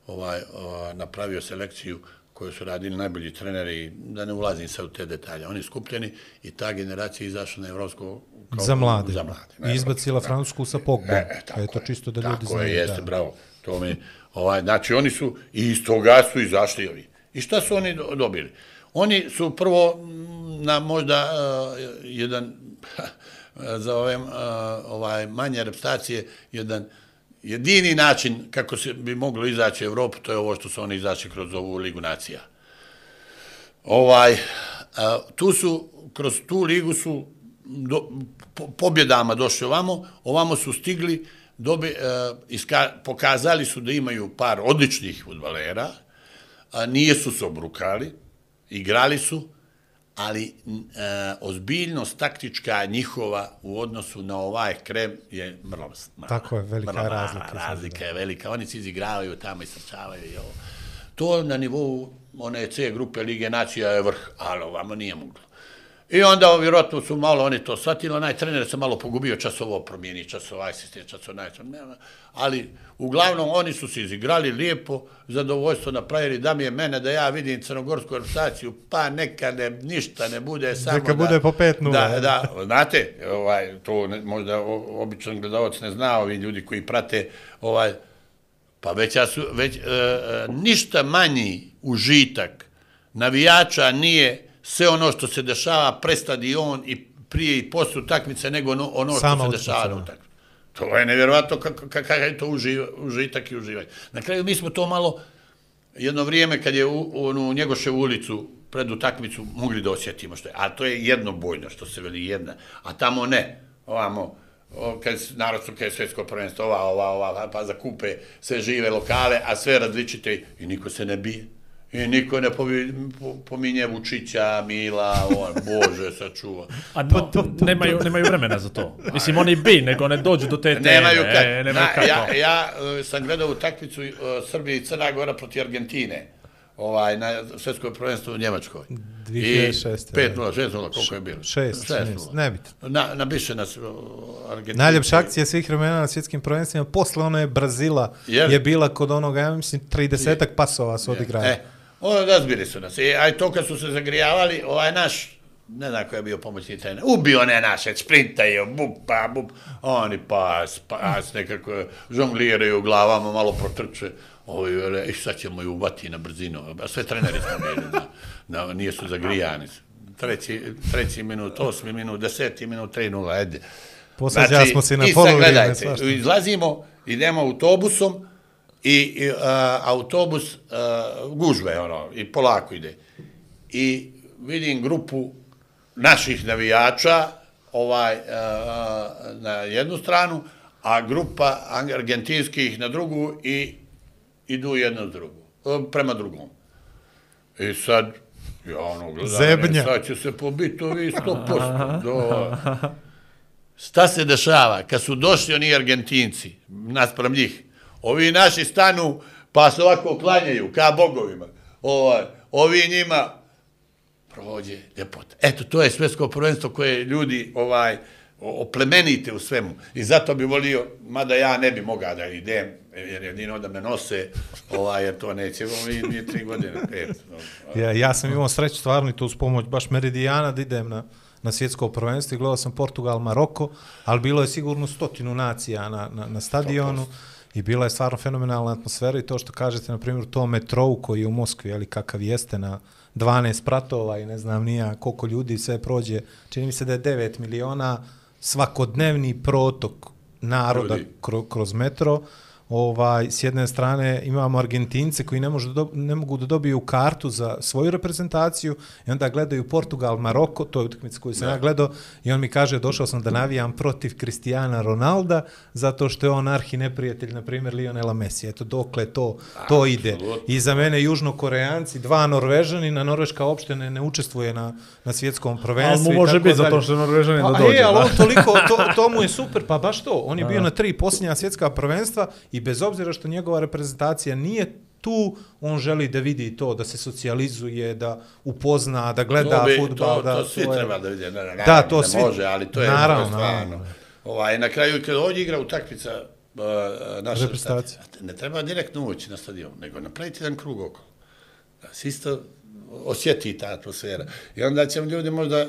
B: ovaj, ovaj, napravio selekciju koju su radili najbolji treneri, da ne ulazim sad u te detalje. Oni skupljeni i ta generacija izašla na evropsko... kao-
E: Za mlade.
B: Za mlade.
E: I izbacila. Francusku sa Pogbom.
B: E, e, tako
E: Eto, čisto da ljudi
B: tako
E: znaju.
B: je, jeste,
E: da.
B: bravo. To mi, ovaj, znači, oni su, i iz toga su izašli ovi. I šta su oni dobili? Oni su prvo mm, na možda uh, jedan, za ove, uh, ovaj, manje repstacije, jedan jedini način kako se bi moglo izaći u Evropu, to je ovo što su oni izašli kroz ovu Ligu nacija. Ovaj, a, tu su, kroz tu ligu su do, po, pobjedama došli ovamo, ovamo su stigli, dobi, a, iska, pokazali su da imaju par odličnih futbalera, a nijesu se obrukali, igrali su, ali a, ozbiljnost taktička njihova u odnosu na ovaj krem je mrla. mrla
E: Tako je, velika
B: mrla,
E: razlika sad,
B: Razlika je velika. Oni se izigravaju tamo i srčavaju i ovo. To na nivou one C grupe Lige nacija je vrh, ali ovamo nije moglo. I onda vjerojatno su malo oni to shvatili, onaj trener se malo pogubio čas ovo promijeni, čas ovaj sistem, čas onaj, nema. Ali uglavnom oni su se izigrali lijepo, zadovoljstvo napravili, da mi je mene da ja vidim crnogorsku reprezentaciju, pa neka ne, ništa ne bude, samo
E: Neka
B: da...
E: bude po 5:0,
B: Da,
E: je.
B: da, znate, ovaj, to ne, možda običan gledalac ne zna, ovi ljudi koji prate, ovaj, Pa već, ja su, već e, e, ništa manji užitak navijača nije sve ono što se dešava pre stadion i prije i posle utakmice nego ono, ono
E: Sama
B: što se dešava na utakmici. To je nevjerovatno kak- kakav je to uživ, užitak i uživanje. Na kraju mi smo to malo jedno vrijeme kad je u, onu Njegoševu ulicu pred utakmicu mogli da osjetimo što je. A to je jedno bojno što se veli jedna. A tamo ne. Ovamo, o, kad, s- naravno kad je svjetsko prvenstvo, ova, ova, ova, pa zakupe sve žive lokale, a sve različite i niko se ne bije. I niko ne povi, po, pominje Vučića, Mila, on, Bože, sačuva.
D: A no, nemaju, nemaju vremena za to. Mislim, oni bi, nego ne dođu do te teme.
B: Nemaju kad.
D: E, nemaju
B: Na,
D: kako.
B: ja, ja e, sam gledao utakmicu e, Srbije i Crna Gora protiv Argentine. Ovaj, na svjetskoj prvenstvu u Njemačkoj.
E: 2006.
B: 5-0, 6-0, koliko je bilo?
E: Šest, šest, nebitno.
B: Na, na više nas o, Argentina.
E: Najljepša akcija svih vremena na svjetskim prvenstvima, posle ono je Brazila,
B: Jer-
E: je bila kod onoga, ja mislim, 30 pasova su odigrali.
B: E, ono razbili su nas. I, a i to kad su se zagrijavali, ovaj naš, ne znam ko je bio pomoćni trener, ubio ne naše, sprintaju, bup, pa, bup, oni pas, pas, nekako žongliraju glavama, malo protrče, ovi, vele, i sad ćemo ju ubati na brzinu, a sve treneri smo bili, da, da nije su zagrijani. Treći, treći minut, osmi minut, deseti minut, 3-0, ajde.
E: Posvađali smo se na
B: i sad gledajte, izlazimo, idemo autobusom i, i uh, autobus uh, gužve, ono, i polako ide. I vidim grupu naših navijača ovaj, uh, na jednu stranu, a grupa argentinskih na drugu i idu jedno s drugu, uh, prema drugom. I sad, ja ono gledam,
E: Zebnja.
B: sad će se pobiti ovi 100%. Do, Šta se dešava? Kad su došli oni Argentinci, naspram njih, ovi naši stanu, pa se ovako klanjaju, ka bogovima. Ovaj, ovi njima prođe ljepota. Eto, to je svetsko prvenstvo koje ljudi ovaj oplemenite u svemu. I zato bi volio, mada ja ne bi mogao da idem, jer jedino da me nose, ovaj, jer to neće, ovi dvije, tri godine, pet.
E: Ja, ja sam imao sreću stvarno i to uz pomoć baš Meridijana da idem na, na svjetsko prvenstvo i gledao sam Portugal, Maroko, ali bilo je sigurno stotinu nacija na, na, na stadionu i bila je stvarno fenomenalna atmosfera i to što kažete, na primjer, to metrou koji je u Moskvi, ali kakav jeste na 12 pratova i ne znam nija koliko ljudi sve prođe, čini mi se da je 9 miliona svakodnevni protok naroda kroz metro. Ovaj, s jedne strane imamo Argentince koji ne, može da do, ne mogu da dobiju kartu za svoju reprezentaciju i onda gledaju Portugal, Maroko, to je utakmica koju sam ja gledao i on mi kaže došao sam da navijam protiv Cristiana Ronalda zato što je on arhi neprijatelj, na primjer, Lionela Messi. Eto, dokle to, to ide. I za mene južnokoreanci, dva Norvežanina, Norveška uopšte ne, ne učestvuje na, na svjetskom
D: Ali
E: prvenstvu.
D: mu
E: i
D: može biti zato što je Norvežanin da
E: Pa,
D: dođe.
E: E, ali
D: da.
E: on toliko, to, to mu je super, pa baš to. On je bio na tri posljednja svjetska prvenstva i bez obzira što njegova reprezentacija nije tu, on želi da vidi to, da se socijalizuje, da upozna, da gleda
B: To bi-
E: fudbal.
B: To,
E: da,
B: to svi
E: je-
B: treba da vide. Ne, ne,
E: Da, to
B: ne
E: svi-
B: može, ali to je
E: naravno,
B: to stvarno.
E: naravno.
B: Ovaj, na kraju, kad ovdje igra utakmica uh, naša
E: Reprezentacija.
B: ne treba direktno ući na stadion, nego napraviti jedan krug okolo. Da se isto osjeti ta atmosfera. I onda će ljudi možda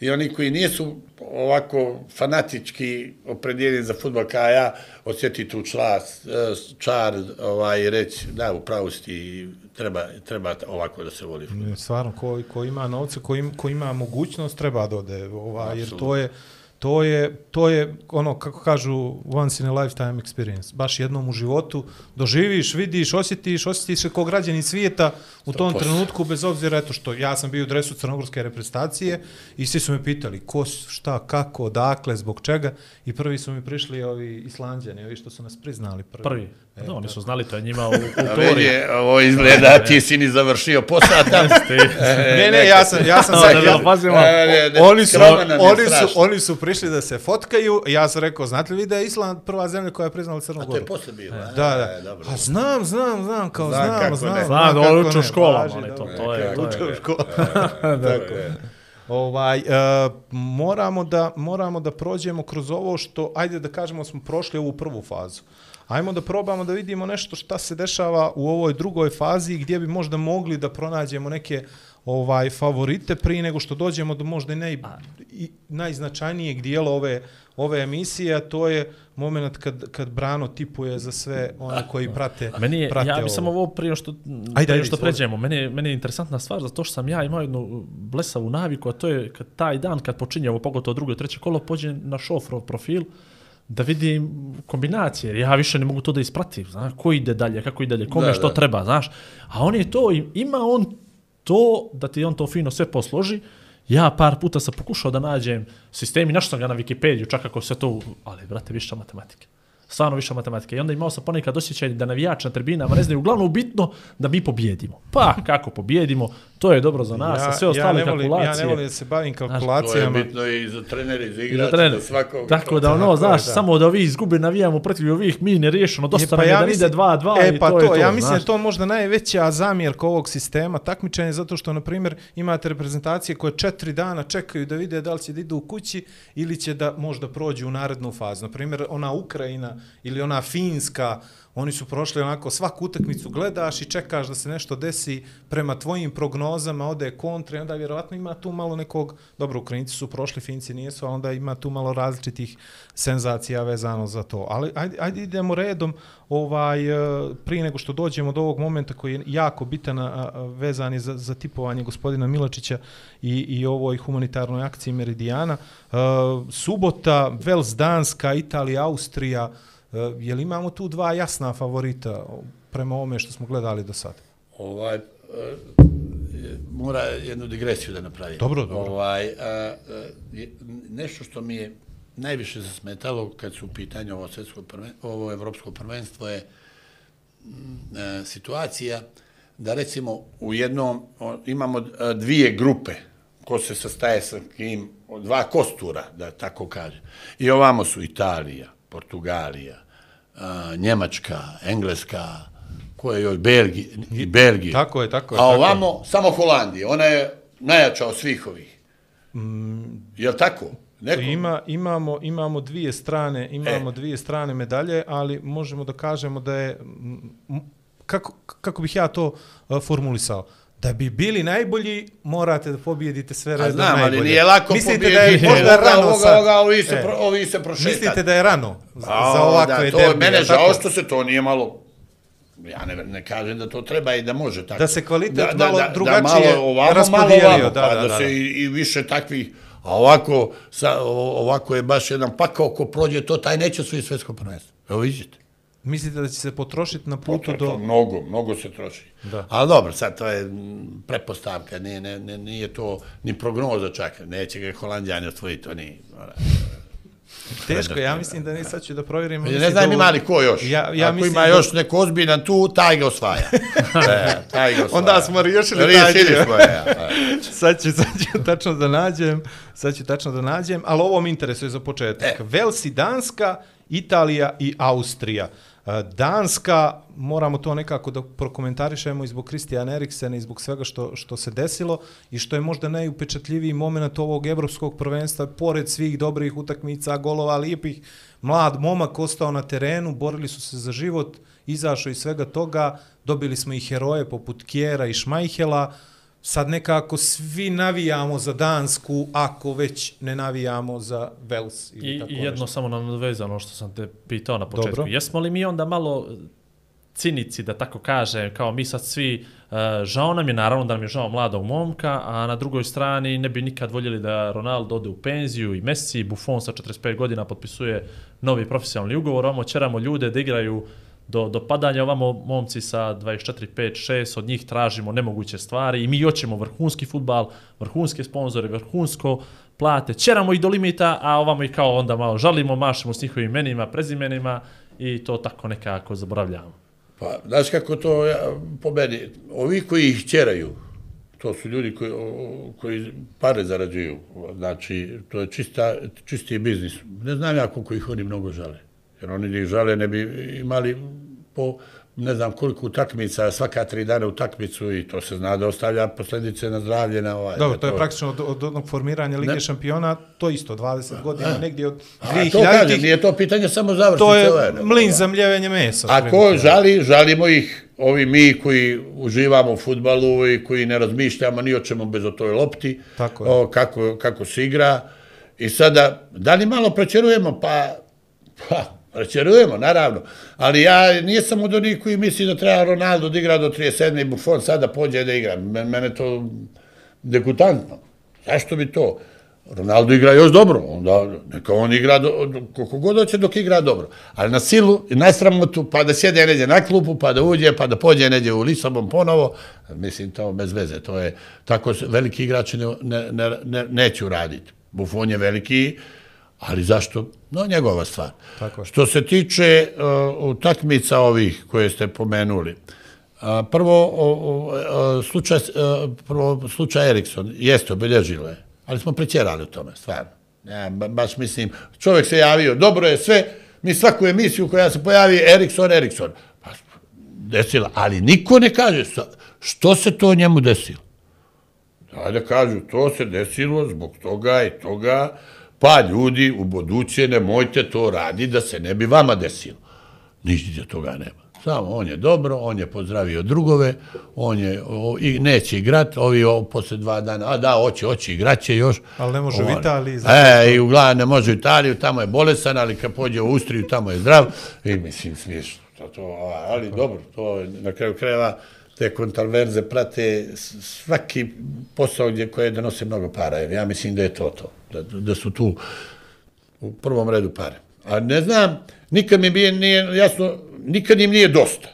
B: i oni koji nisu ovako fanatički opredijeljeni za futbol kao ja, osjeti tu člas, eh, čar ovaj, reći da, upravo si ti, treba, treba ovako da se voli futbol.
E: Stvarno, ko, ko ima novce, ko, im, ko ima mogućnost, treba da ode. Ovaj, jer to je, to je, to je ono, kako kažu, once in a lifetime experience. Baš jednom u životu doživiš, vidiš, osjetiš, osjetiš se kao građani svijeta u tom
B: 100%.
E: trenutku, bez obzira, eto što ja sam bio u dresu crnogorske reprezentacije i svi su me pitali ko, šta, kako, odakle, zbog čega i prvi su mi prišli ovi islanđani, ovi što su nas priznali prvi.
D: Prvi.
E: E,
D: No, oni su znali, to je njima u kulturi.
B: je, ovo izgleda, ti si ni završio posao tamo.
E: Ne, ne, ja sam, ja sam sad, ja,
D: pazimo.
E: Oni su,
B: nam je
E: oni, su, oni su prišli da se fotkaju, ja sam rekao, znate li vi da je Island prva zemlja koja je priznala Crnu
B: A to
E: Goru?
B: je posle bilo, a?
E: Da, da.
B: E, dobro.
E: A znam, znam, znam, kao
B: Znam
E: znam,
B: kako
E: znam,
B: ne.
E: znam,
D: Znam da uče u školama, to, to je, to
E: Uče u školama.
B: Tako je.
E: Ovaj, uh, moramo, da, moramo da prođemo kroz ovo što, ajde da kažemo, smo prošli ovu prvu fazu. Ajmo da probamo da vidimo nešto šta se dešava u ovoj drugoj fazi gdje bi možda mogli da pronađemo neke ovaj favorite prije nego što dođemo do možda naj, i najznačajnijeg dijela ove ove emisije, a to je moment kad, kad Brano tipuje za sve one koji prate,
D: Meni je,
E: prate
D: ja bi samo ovo prije što,
E: ajde,
D: prije što pređemo, meni, je- meni je interesantna stvar zato što sam ja imao jednu blesavu naviku, a to je kad taj dan kad počinje ovo pogotovo drugo i treće kolo, pođem na šofrov profil da vidim kombinacije, jer ja više ne mogu to da ispratim, znaš, ko ide dalje, kako ide dalje, kome
B: Da,
D: što
B: da.
D: treba, znaš. A on je to, ima on to da ti on to fino sve posloži, ja par puta sam pokušao da nađem sistemi, našao sam ga na Wikipediju, čak ako se to, ali brate, više matematike stvarno više matematike. I onda imao sam ponekad osjećaj da navijač na tribinama ne znaju uglavnom bitno da mi pobjedimo. Pa, kako pobjedimo, to je dobro za nas, a sve ostale
E: ja
D: kalkulacije.
E: Ja ne volim da se bavim
B: To je
E: kalkulacijama.
B: bitno i za trenere, i za
D: I
B: igrače,
D: za trener.
B: za svakog.
D: Tako da ono,
E: Tako je,
D: znaš,
E: da.
D: samo da ovi izgube navijamo protiv ovih, mi ne riješeno, dosta
E: E,
D: nam je da
E: mislim-
D: ide 2-2
E: e,
D: i
E: pa
D: to,
E: to,
D: je to.
E: ja mislim da
D: znaš.
E: je to možda najveća zamjerka ovog sistema takmičenja zato što na primjer imate reprezentacije koje četiri dana čekaju da vide da li će da idu u kući ili će da možda prođu u narednu fazu. Na primjer ona Ukrajina ili ona Finska, oni su prošli onako svaku utakmicu gledaš i čekaš da se nešto desi prema tvojim prognozama, ode kontra i onda vjerovatno ima tu malo nekog, dobro Ukrajinci su prošli, Finci nisu, a onda ima tu malo različitih senzacija vezano za to. Ali ajde, ajde idemo redom, ovaj, eh, prije nego što dođemo do ovog momenta koji je jako bitan a, a, vezan je za, za tipovanje gospodina Milačića i, i ovoj humanitarnoj akciji Meridijana. Uh, subota, Vels, Danska, Italija, Austrija, uh, je li imamo tu dva jasna favorita prema ovome što smo gledali do sada?
B: Ovaj, e, mora jednu digresiju da napravi.
E: Dobro, dobro.
B: Ovaj, a, a, je- nešto što mi je najviše zasmetalo kad su u pitanju ovo, svjetsko prven, ovo evropsko prvenstvo je mm, e, situacija da recimo u jednom o, imamo dvije grupe ko se sastaje sa kim, dva kostura, da tako kaže. I ovamo su Italija, Portugalija, a, Njemačka, Engleska, ko je još Belgija, i Belgija.
E: Tako je, tako je,
B: A
E: tako je.
B: ovamo samo Holandija, ona je najjača od svih ovih. Mm. Jel tako? Neko?
E: Ima, imamo, imamo dvije strane, imamo
B: E.
E: dvije strane medalje, ali možemo da kažemo da je, kako, kako bih ja to uh, formulisao, da bi bili najbolji, morate da pobijedite sve
B: A
E: redom
B: znam, ali
E: najbolje.
B: nije lako
E: Mislite da je
B: pobijediti
E: možda rano
B: ovoga,
E: sad?
B: ovoga, ovi se,
E: E.
B: pro, ovi se prošetali.
E: Mislite da je rano za,
B: A,
E: za ovakve
B: da, to
E: derbije?
B: je mene žao što se to nije malo ja ne, ne kažem da to treba i da može tako.
E: Da se kvalitet malo drugačije
B: da malo ovamo, malo ovamo,
E: da,
B: pa
E: da,
B: da,
E: da,
B: se
E: da.
B: i, i više takvih, a ovako, sa, ovako je baš jedan pakao ko prođe to, taj neće svoje svetsko prvenstvo. Evo vidite.
E: Mislite da će se potrošiti na putu do...
B: mnogo, mnogo se troši.
E: Da.
B: Ali dobro, sad to je pretpostavka, nije, ne, ne, nije to ni prognoza čak, neće ga Holandjani osvojiti, to nije.
E: Teško, ja mislim da ne sad ću da provjerim.
B: Ne znam ima li ko još.
E: Ja, ja
B: Ako
E: mislim
B: ima
E: da-
B: još neko ozbiljan tu, taj ga osvaja. e, taj ga osvaja.
E: Onda smo riješili taj
B: Riješili
E: dio.
B: smo, ja. e.
E: sad ću, sad ću tačno da nađem, sad ću tačno da nađem, ali ovo mi interesuje za početak.
B: E.
E: E. Vels i Danska, Italija i Austrija. Danska, moramo to nekako da prokomentarišemo i zbog Kristijana Eriksena i zbog svega što, što se desilo i što je možda najupečatljiviji moment ovog evropskog prvenstva, pored svih dobrih utakmica, golova, lijepih, mlad momak ostao na terenu, borili su se za život, izašao iz svega toga, dobili smo i heroje poput Kjera i Šmajhela, sad nekako svi navijamo za Dansku, ako već ne navijamo za Vels. Ili
D: I,
E: tako
D: I jedno
E: nešto.
D: samo nam vezano što sam te pitao na početku.
E: Dobro.
D: Jesmo li mi onda malo cinici, da tako kažem, kao mi sad svi, uh, žao nam je, naravno da nam je žao mladog momka, a na drugoj strani ne bi nikad voljeli da Ronaldo ode u penziju i Messi, Buffon sa 45 godina potpisuje novi profesionalni ugovor, ovamo ćeramo ljude da igraju do, do padanja, ovamo momci sa 24, 5, 6, od njih tražimo nemoguće stvari i mi hoćemo vrhunski futbal, vrhunske sponzore, vrhunsko plate, ćeramo ih do limita, a ovamo ih kao onda malo žalimo, mašemo s njihovim imenima, prezimenima i to tako nekako zaboravljamo.
B: Pa, znaš kako to ja, po meni, ovi koji ih ćeraju, to su ljudi koji, koji pare zarađuju, znači, to je čista, čisti biznis. Ne znam ja koliko ih oni mnogo žale. Jer oni ih žale ne bi imali po ne znam koliko utakmica, svaka tri dana utakmicu i to se zna da ostavlja posljedice na zdravlje. Na ovaj,
E: Dobro,
B: da
E: to je praktično od, od onog formiranja Lige
B: Ne.
E: šampiona, to isto, 20 godina, negdje od
B: A to
E: 2000
B: kažem, nije to pitanje samo završnice.
E: to je
B: nego,
E: mlin
B: ovaj.
E: za mljevenje mesa.
B: Ako
E: otprilike.
B: žali, žalimo ih, ovi mi koji uživamo u futbalu i koji ne razmišljamo ni o čemu bez o toj lopti,
E: Tako je.
B: o, kako, kako se igra. I sada, da li malo prečerujemo? Pa, pa Čerujemo, naravno. Ali ja nisam od onih koji misli da treba Ronaldo da igra do 37. i Buffon sada pođe da igra. Mene to dekutantno. Zašto bi to? Ronaldo igra još dobro, onda neka on igra do, do, koliko god hoće dok igra dobro. Ali na silu i na sramotu, pa da sjede neđe na klupu, pa da uđe, pa da pođe neđe u Lisabon ponovo, mislim, to bez veze. To je, tako veliki igrači ne, ne, ne, ne, uraditi. raditi. Buffon je veliki, ali zašto? No, njegova stvar.
E: Tako je.
B: Što se tiče uh, utakmica ovih koje ste pomenuli, a, prvo, o, o, o, slučaj, uh, prvo, slučaj Erikson jeste obilježilo je, ali smo prećerali u tome, stvarno. Ja, ba, baš mislim, čovjek se javio, dobro je sve, mi svaku emisiju koja se pojavi, Erikson, Erikson. Pa, desila, ali niko ne kaže što se to njemu desilo. Ajde kažu, to se desilo zbog toga i toga, pa ljudi u buduće nemojte to radi da se ne bi vama desilo. Ništa toga nema. Samo on je dobro, on je pozdravio drugove, on je o, i neće igrat, ovi o, posle dva dana, a da, hoće, hoće, igraće još.
E: Ali ne može u
B: On-
E: Italiji, zato
B: E, i uglavnom ne može u Italiju, tamo je bolesan, ali kad pođe u Austriju, tamo je zdrav. I mislim, smiješno. To, to, ali dobro, to je na kraju krajeva te kontraverze prate svaki posao gdje koje donose mnogo para. Jer ja mislim da je to to. Da, da su tu u prvom redu pare. A ne znam, nikad mi nije, nije jasno, nikad im nije dosta.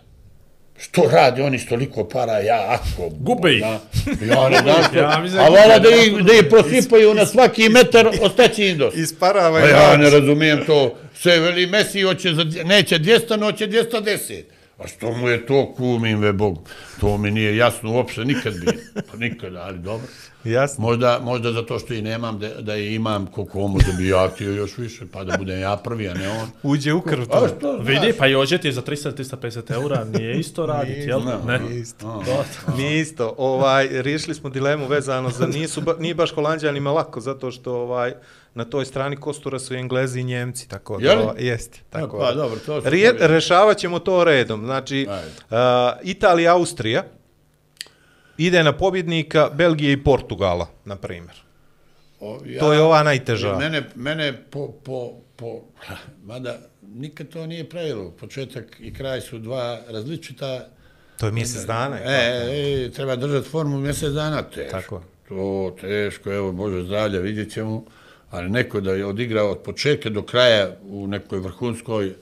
B: Što radi oni s toliko para, ja ako...
D: Gube ih.
B: Da, ja ne znam.
D: Ja mislim
B: a vola da ih, da ih prosipaju na svaki metar, ostaće im dosta.
E: Isparava
B: Pa ja ne razumijem to. Sve veli Messi hoće neće 200, no hoće 210. A što mu je to kumim ve Bog? To mi nije jasno uopšte nikad bilo. Pa nikad, ali dobro.
E: Jasno.
B: Možda, možda zato što i nemam, da, da je imam koliko on može bi ja htio još više, pa da budem ja prvi, a ne on.
E: Uđe u krv
B: A
E: to.
B: što, znaš?
D: Vidi, pa i ođe ti za 300-350 eura, nije isto raditi, jel? Ne.
E: Nije isto. Nije isto. Ovaj, riješili smo dilemu vezano za nisu, ba, nije baš Holandjanima lako, zato što ovaj, na toj strani kostura su i Englezi i Njemci, tako da, jeste. Tako
B: pa
E: da.
B: dobro, to su
E: Rije, rešavat ćemo to redom. Znači, uh, Italija, Austrija, ide na pobjednika Belgije i Portugala, na primjer.
B: O, ja,
E: To je ova najteža.
B: Mene, mene po, po, po, mada nikad to nije pravilo. Početak i kraj su dva različita
E: To je mjesec dana.
B: E, e, treba držati formu mjesec dana, teško.
E: Tako.
B: To teško, evo, Bože zdravlja, vidjet ćemo. Ali neko da je odigrao od početka do kraja u nekoj vrhunskoj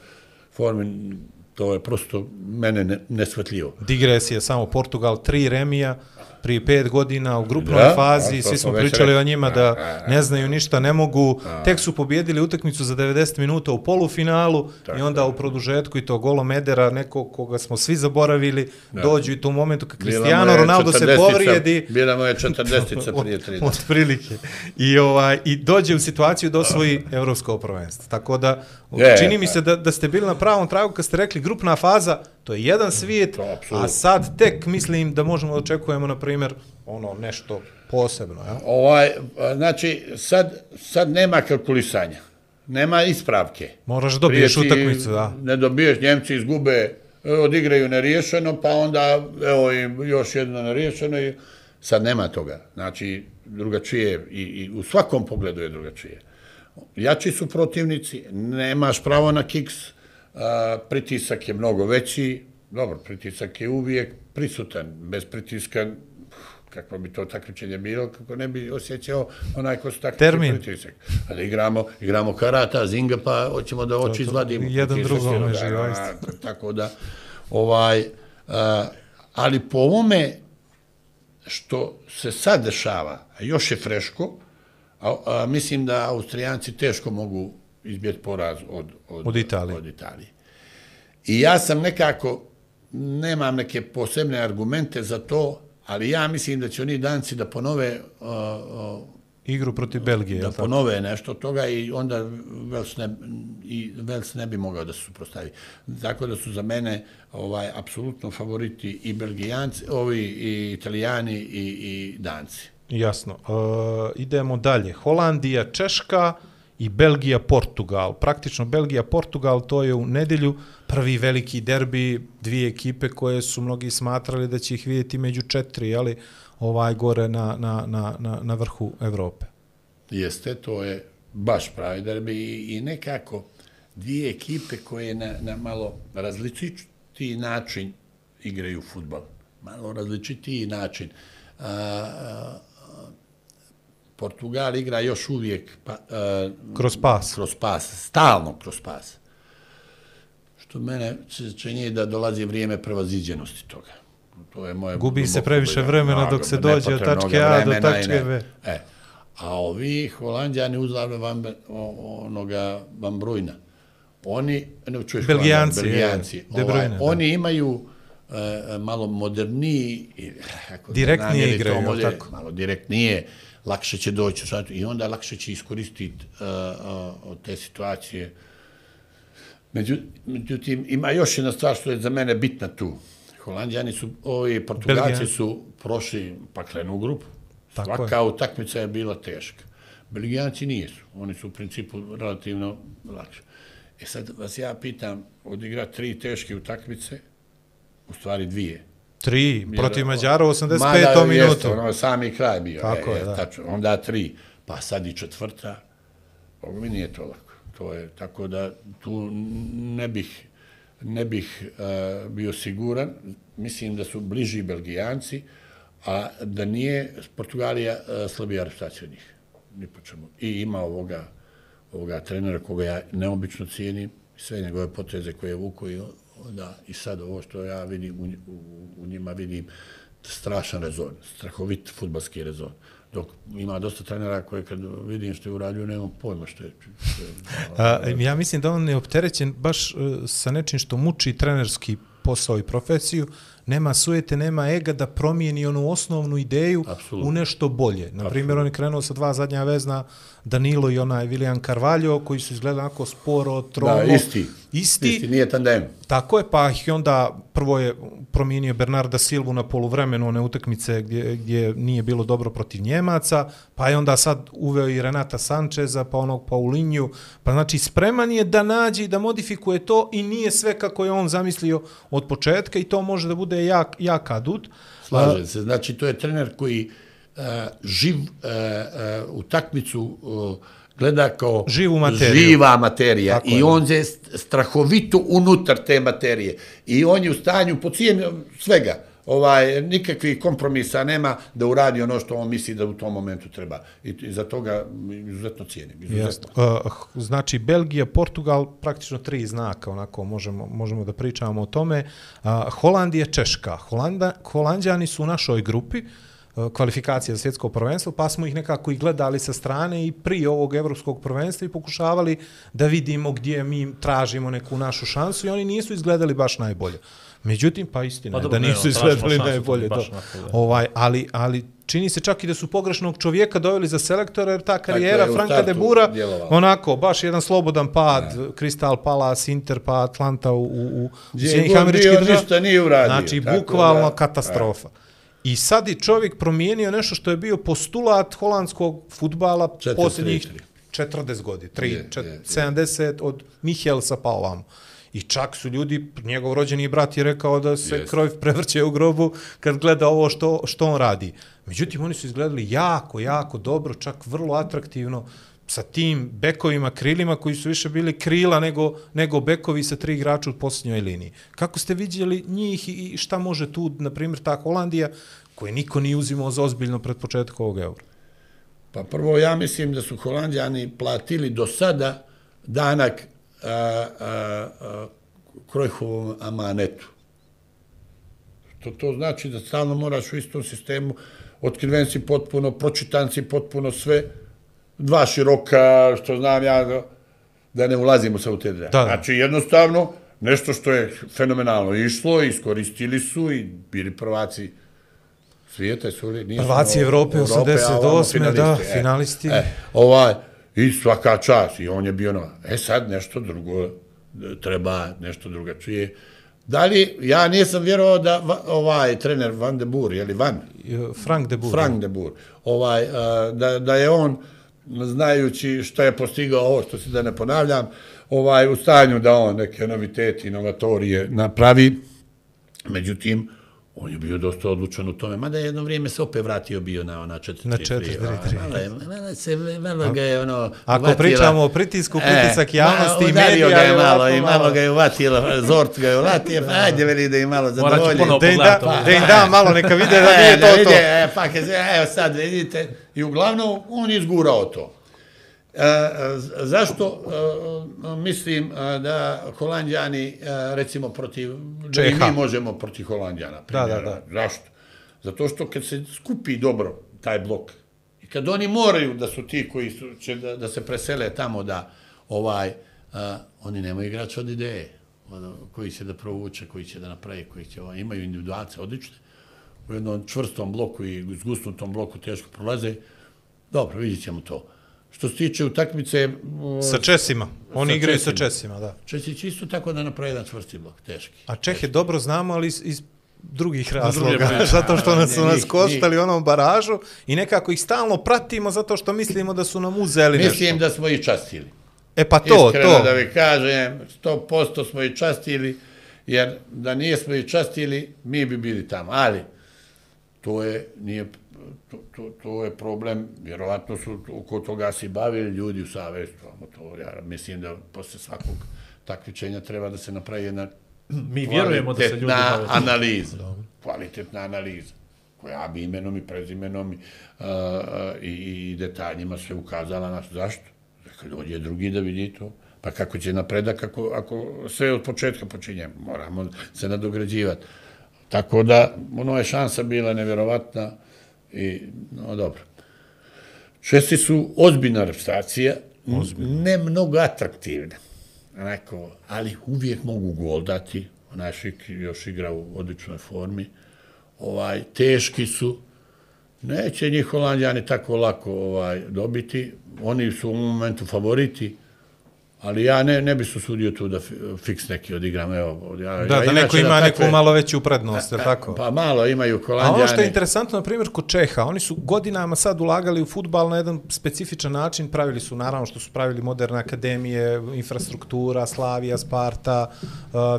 B: formi, to je prosto mene ne, nesvetljivo.
E: Digresija, samo Portugal, tri remija, prije pet godina u grupnoj
B: Da,
E: fazi,
B: a
E: svi
B: smo
E: pričali
B: rekli.
E: o njima da ne znaju ništa, ne mogu, tek su pobjedili utakmicu za 90 minuta u polufinalu i onda u produžetku i to golom Edera, neko koga smo svi zaboravili, dođu i to u momentu kad Cristiano Ronaldo se
B: 40-ica
E: povrijedi,
B: Bila mu je 40 prije 30.
E: od prilike. I, ovaj, I dođe u situaciju da osvoji evropsko prvenstvo. Tako da,
B: Je,
E: čini mi se da, da ste bili na pravom tragu kad ste rekli grupna faza, to je jedan svijet,
B: To, apsolutno.
E: a sad tek mislim da možemo da očekujemo, na primjer, ono nešto posebno. Ja?
B: Ovaj, znači, sad, sad nema kalkulisanja. Nema ispravke.
E: Moraš dobiješ utakmicu, da.
B: Ne dobiješ, Njemci izgube, e, odigraju neriješeno, pa onda evo im još jedno neriješeno i sad nema toga. Znači, drugačije i, i u svakom pogledu je drugačije. Jači su protivnici, nemaš pravo na kiks, a, pritisak je mnogo veći, dobro, pritisak je uvijek prisutan, bez pritiska kako bi to takmičenje bilo, kako ne bi osjećao onaj ko su takmičenje pritisak. A da igramo, igramo karata, zinga, pa hoćemo da oči izvadimo.
E: jedan
B: da,
E: isto.
B: Tako da, ovaj, a, ali po ovome što se sad dešava, a još je freško, a, a, mislim da Austrijanci teško mogu izbjeti poraz od, od,
E: Od Italije.
B: Od Italije. I ja sam nekako, nemam neke posebne argumente za to, ali ja mislim da će oni danci da ponove uh, uh,
E: Igru protiv Belgije,
B: da
E: jel tako?
B: ponove nešto toga i onda Vels ne, i Vels ne bi mogao da se suprostavi. Tako da su za mene ovaj apsolutno favoriti i Belgijanci, ovi i Italijani i, i Danci.
E: Jasno. E, idemo dalje. Holandija, Češka i Belgija, Portugal. Praktično Belgija, Portugal, to je u nedjelju prvi veliki derbi, dvije ekipe koje su mnogi smatrali da će ih vidjeti među četiri, ali ovaj gore na, na, na, na, na vrhu Evrope.
B: Jeste, to je baš pravi derbi i, i nekako dvije ekipe koje na, na malo različiti način igraju futbal. Malo različitiji način. A, a, Portugal igra još uvijek pa, uh,
E: Kroz pas.
B: kroz pas, stalno kroz pas. Što mene se čini da dolazi vrijeme prevaziđenosti toga. To je moje
E: Gubi se previše
B: ubeđenje.
E: vremena dok se dođe od tačke A do tačke B.
B: E, a ovi holandjani uzlavne van, onoga Van Brujna, oni, ne čuješ
E: Belgijanci,
B: Belgijanci,
E: je,
B: ovaj,
E: Bruyne, da.
B: oni imaju e, malo moderniji, da
E: Direktnije
B: namjeri to bolje,
E: tako?
B: malo direktnije, lakše će doći u šatu i onda lakše će iskoristiti uh, uh, od te situacije. Među, međutim, ima još jedna stvar što je za mene bitna tu. Holandjani su, ovi Portugalci su prošli paklenu grupu.
E: Tako je.
B: Svaka utakmica je bila teška. Belgijanci nisu. Oni su u principu relativno lakše. E sad vas ja pitam, odigra tri teške utakmice, u stvari dvije.
E: Tri, protiv Mađara u
B: Mada
E: 85.
B: jeste,
E: minutu.
B: Ono sami kraj bio.
E: Tako
B: e,
E: je, da.
B: Tačno, onda tri, pa sad i četvrta. Ovo mi nije to lako. To je, tako da tu ne bih, ne bih uh, bio siguran. Mislim da su bliži Belgijanci, a da nije Portugalija uh, slabija reputacija od njih. Ni po čemu. I ima ovoga, ovoga trenera koga ja neobično cijenim, sve njegove poteze koje je vuko i onda i sad ovo što ja vidim u, u, u njima vidim strašan rezon, strahovit futbalski rezon. Dok ima dosta trenera koje kad vidim što je uradio, nemam pojma što je. Što je
E: A, ja mislim da on je opterećen baš e, sa nečim što muči trenerski posao i profesiju, nema sujete, nema ega da promijeni onu osnovnu ideju
B: Apsolutno.
E: u nešto bolje. Na primjer, on je krenuo sa dva zadnja vezna, Danilo i onaj William Carvalho, koji su izgledali onako sporo, tromo.
B: da, isti.
E: Isti,
B: Isti, nije tandem.
E: Tako je, pa ih onda prvo je promijenio Bernarda Silvu na poluvremenu one utakmice gdje, gdje nije bilo dobro protiv Njemaca, pa je onda sad uveo i Renata Sančeza, pa onog Paulinju, pa znači spreman je da nađe i da modifikuje to i nije sve kako je on zamislio od početka i to može da bude jak, jak adut.
B: Slažem se. Znači, to je trener koji uh, živ uh, uh, utakmicu uh, gleda kao
E: Živu materiju.
B: živa materija
E: Tako
B: i
E: je, da.
B: on je strahovito unutar te materije i on je u stanju po cijem svega ovaj nikakvih kompromisa nema da uradi ono što on misli da u tom momentu treba i, i za toga izuzetno cijenim izuzetno.
E: Jest. Uh, e, znači, Belgija, Portugal, praktično tri znaka, onako možemo, možemo da pričamo o tome. Uh, Holandija, Češka. Holanda, Holandjani su u našoj grupi, e, uh, kvalifikacije za svjetsko prvenstvo, pa smo ih nekako i gledali sa strane i prije ovog evropskog prvenstva i pokušavali da vidimo gdje mi tražimo neku našu šansu i oni nisu izgledali baš najbolje. Međutim, pa istina
D: Pa
E: je
D: dobro,
E: da nisu izgledali najbolje. Da.
D: da.
E: Ovaj, ali, ali čini se čak i da su pogrešnog čovjeka doveli za selektora, jer ta karijera
B: je
E: Franka de Bura,
B: djelovala.
E: onako, baš jedan slobodan pad, Crystal Palace, Inter, pa Atlanta u, u, u
B: god
E: američkih država.
B: ništa nije uradio,
E: Znači,
B: tako
E: bukvalno
B: da-
E: katastrofa. I sad je čovjek promijenio nešto što je bio postulat holandskog futbala posljednjih
B: tri, tri.
E: 40 godina, 3,
B: Je,
E: čet,
B: je, je.
E: 70 od Michelsa pa ovamo. I čak su ljudi, njegov rođeni brat je rekao da se
B: Jest.
E: kroj prevrće u grobu kad gleda ovo što, što on radi. Međutim, oni su izgledali jako, jako dobro, čak vrlo atraktivno sa tim bekovima, krilima koji su više bili krila nego, nego bekovi sa tri igrača u posljednjoj liniji. Kako ste vidjeli njih i i šta može tu, na primjer, ta Holandija, koje niko nije uzimao za ozbiljno pred početak ovog eura?
B: Pa prvo ja mislim da su Holandjani platili do sada danak a, a, a, Krojhovom amanetu. To, to znači da stalno moraš u istom sistemu, otkriven si potpuno, pročitan si potpuno sve, dva široka, što znam ja, da- ne ulazimo sa u te dve. Znači jednostavno, nešto što je fenomenalno išlo, iskoristili su i bili prvaci svijeta su li nisu
E: Prvaci
B: ono,
E: Evrope,
B: a
E: 88.,
B: ovamo
E: da,
B: finalisti,
E: finalisti.
B: E, ovaj, i svaka čast, i on je bio na, e sad nešto drugo, treba nešto drugačije. Da li, ja nisam vjerovao da va- ovaj trener Van de Boer, je li Van?
E: Frank de Boer.
B: Frank de Boer, ovaj, a, da, da je on, znajući što je postigao ovo, što se da ne ponavljam, ovaj, u stanju da on neke noviteti, inovatorije napravi, međutim, On je bio dosta odlučan u tome, mada je jedno vrijeme se opet vratio bio na ona 4-3-3.
E: Na 4-3-3.
B: Malo, je- malo, se, malo ga je ono...
E: Ako
B: uvatila-
E: pričamo o pritisku, pritisak javnosti i medija
B: ga je malo i malo ga je uvatila, Zort ga je uvatio, pa ajde veli da je malo
D: Morat ću
B: zadovoljen.
D: ponovo
E: Da im da,
D: pogledati.
E: da im da malo, neka vide da nije
B: E,
E: to to.
B: E, pa kaže, evo sad vidite, i uglavnom on je izgurao to. E, zašto e, mislim e, da Holandjani, e, recimo protiv, da
E: Čeha.
B: mi možemo protiv Holandjana.
E: Da, da,
B: primjera.
E: da.
B: Zašto? Zato što kad se skupi dobro taj blok i kad oni moraju da su ti koji su, će da, da se presele tamo da ovaj, a, oni nemaju igrača od ideje ono, koji će da provuče, koji će da napravi, koji će, ovaj, imaju individualce odlične, u jednom čvrstom bloku i zgusnutom bloku teško prolaze, dobro, vidjet ćemo to. Što se tiče utakmice, o,
E: Sa Česima. Oni
B: Sa
E: igraju sa
B: Česima.
E: Česima, da.
B: Česi će isto tako da napravi jedan čvrsti blok, teški.
E: A Čehe dobro znamo, ali iz, iz drugih
D: druge
E: razloga,
D: priče.
E: zato što nas su nas koštali onom baražu i nekako ih stalno pratimo zato što mislimo da su nam uzeli nešto.
B: Mislim da smo ih častili.
E: E pa to,
B: Iskreno
E: to.
B: da vi kažem, 100% smo ih častili, jer da nijesmo ih častili, mi bi bili tamo. Ali, to je, nije, to, to, to je problem, vjerovatno su oko toga se bavili ljudi u savjestu, ali to ja mislim da posle svakog takvičenja treba da se napravi jedna
D: Mi vjerujemo da se ljudi bave.
B: analiza. Kvalitetna analiza koja bi imenom i prezimenom i, uh, i, i detaljima se ukazala na zašto. Kad dođe drugi da vidi to, pa kako će napredak ako, ako sve od početka počinjemo, moramo se nadograđivati. Tako da, ono je šansa bila nevjerovatna i, no dobro. Česi su ozbiljna reprezentacija, ne mnogo atraktivna, onako, ali uvijek mogu gol dati, naš još igra u odličnoj formi, ovaj, teški su, neće njih Holandjani tako lako ovaj, dobiti, oni su u momentu favoriti, ali ja ne, ne bi se usudio tu da fi- fiks neki odigram, evo. Ja,
E: Da,
B: ja,
E: da neko ima neku
B: takve-
E: malo veću prednost, je tako?
B: Pa malo imaju
E: A
B: Holandjani.
E: ono što je interesantno, na primjer, kod Čeha, oni su godinama sad ulagali u futbal na jedan specifičan način, pravili su, naravno, što su pravili moderne akademije, infrastruktura, Slavija, Sparta, uh,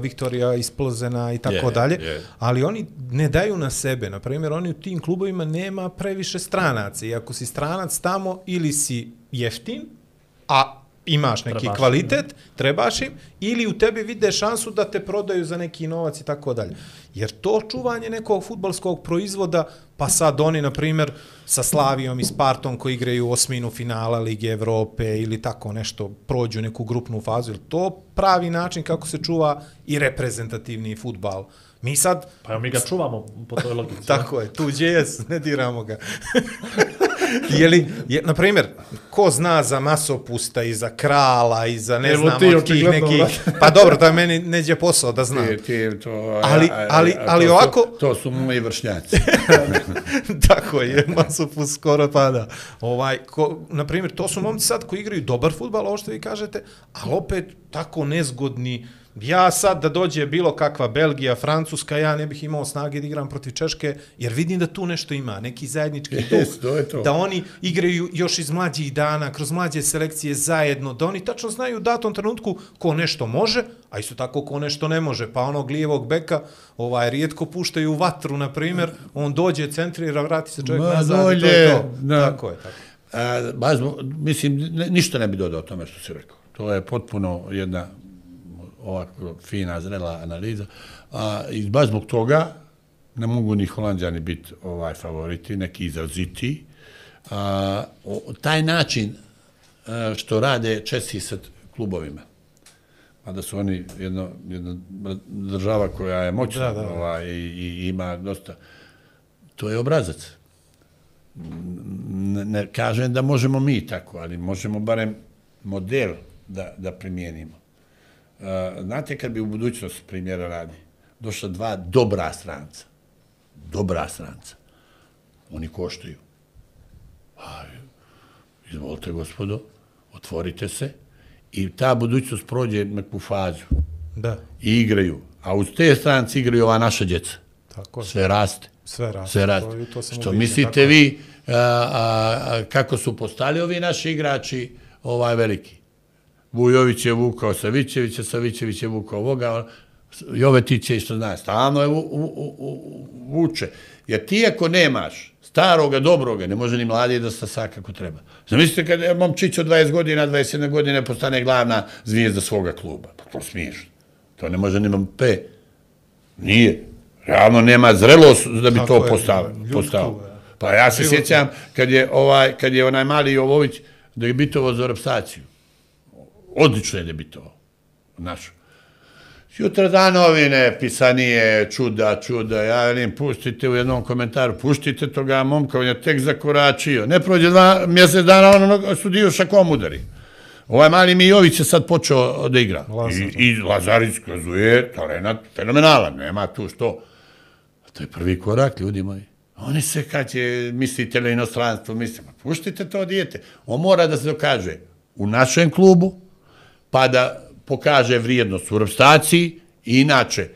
E: Viktorija iz Plzena i tako
B: Je,
E: dalje,
B: je.
E: ali oni ne daju na sebe. Na primjer, oni u tim klubovima nema previše stranaca i ako si stranac tamo ili si jeftin, a imaš neki
D: Trebaš.
E: kvalitet, trebaš im, ili u tebi vide šansu da te prodaju za neki novac i tako dalje. Jer to čuvanje nekog futbalskog proizvoda, pa sad oni, na primjer, sa Slavijom i Spartom koji igraju osminu finala Lige Evrope ili tako nešto, prođu neku grupnu fazu, je to pravi način kako se čuva i reprezentativni futbal? Mi sad,
D: Pa evo, mi ga čuvamo po toj logici.
E: Tako je, tuđe je, ne diramo ga. je li, je, na primjer, ko zna za masopusta i za krala i za ne
D: Evo
E: znam
D: ti,
E: od tih nekih... Pa dobro, to je meni neđe posao da znam.
B: Ti, ti, to,
E: Ali-
B: a- a-
E: ali-
B: a-
E: ali
B: to
E: ovako-
B: To su moji vršnjaci.
E: Tako je, masopust skoro pada. Ovaj, ko, na primjer, to su momci sad koji igraju dobar futbal, ovo što vi kažete, ali opet tako nezgodni. Ja sad da dođe bilo kakva Belgija, Francuska, ja ne bih imao snage da igram protiv Češke, jer vidim da tu nešto ima, neki zajednički duh,
B: Jes, to je to.
E: da oni igraju još iz mlađih dana, kroz mlađe selekcije zajedno, da oni tačno znaju u datom trenutku ko nešto može, a isto tako ko nešto ne može. Pa onog lijevog beka, ovaj, rijetko puštaju u vatru, na primjer, on dođe, centrira, vrati se čovjek
B: Ma,
E: nazad to je to.
B: da.
E: Tako je, tako.
B: A, baš, zbog- mislim, ne, ništa ne bi dodao tome što si rekao. To je potpuno jedna ovako fina, zrela analiza. A, I baš zbog toga ne mogu ni holandjani biti ovaj favoriti, neki izraziti. A, o, taj način a, što rade Česi sa klubovima, mada su oni jedno, jedna država koja je moćna
E: Da, da, da.
B: Ovaj, i, i ima dosta, to je obrazac ne, ne kažem da možemo mi tako, ali možemo barem model da, da primijenimo. Uh, znate kad bi u budućnosti primjera radi došla dva dobra stranca, dobra stranca, oni koštaju. A, izvolite gospodo, otvorite se i ta budućnost prođe neku fazu
E: Da,
B: i igraju. A uz te strance igraju ova naša djeca.
E: tako.
B: Sve raste.
E: Sve raste.
B: Sve raste.
E: To- to
B: Što
E: ubiđen,
B: mislite
E: tako
B: vi a, a, a, kako su postali ovi naši igrači ovaj veliki? Vujović je vukao Savićevića, Savićević je vukao ovoga, Jovetić je isto zna, stalno je u, u, u, u, vuče. Jer ti ako nemaš staroga, dobroga, ne može ni mladi da stasa kako treba. Zamislite kad momčić od 20 godina, 21 godine postane glavna zvijezda svoga kluba. Pa to smiješno. To ne može ni Mbappé. Nije. Realno nema zrelost da bi
E: Tako
B: to
E: je,
B: postavio. postavio. Pa ja se sjećam kad je ovaj kad je onaj mali Jovović debitovao za repstaciju. Odlično je debitovao. Naš. Jutra da novine, pisanije, čuda, čuda, ja velim, pustite u jednom komentaru, puštite toga momka, on je tek zakoračio. Ne prođe dva mjesec dana, ono sudiju šakom udari. Ovaj mali Mijović je sad počeo da igra.
E: Lazar.
B: I, I Lazarić kazuje talenat fenomenalan, nema tu što. A to je prvi korak, ljudi moji. Oni se kad će, mislite na inostranstvo, mislite, puštite to dijete. On mora da se dokaže u našem klubu, pa da pokaže vrijednost u repstaciji i inače,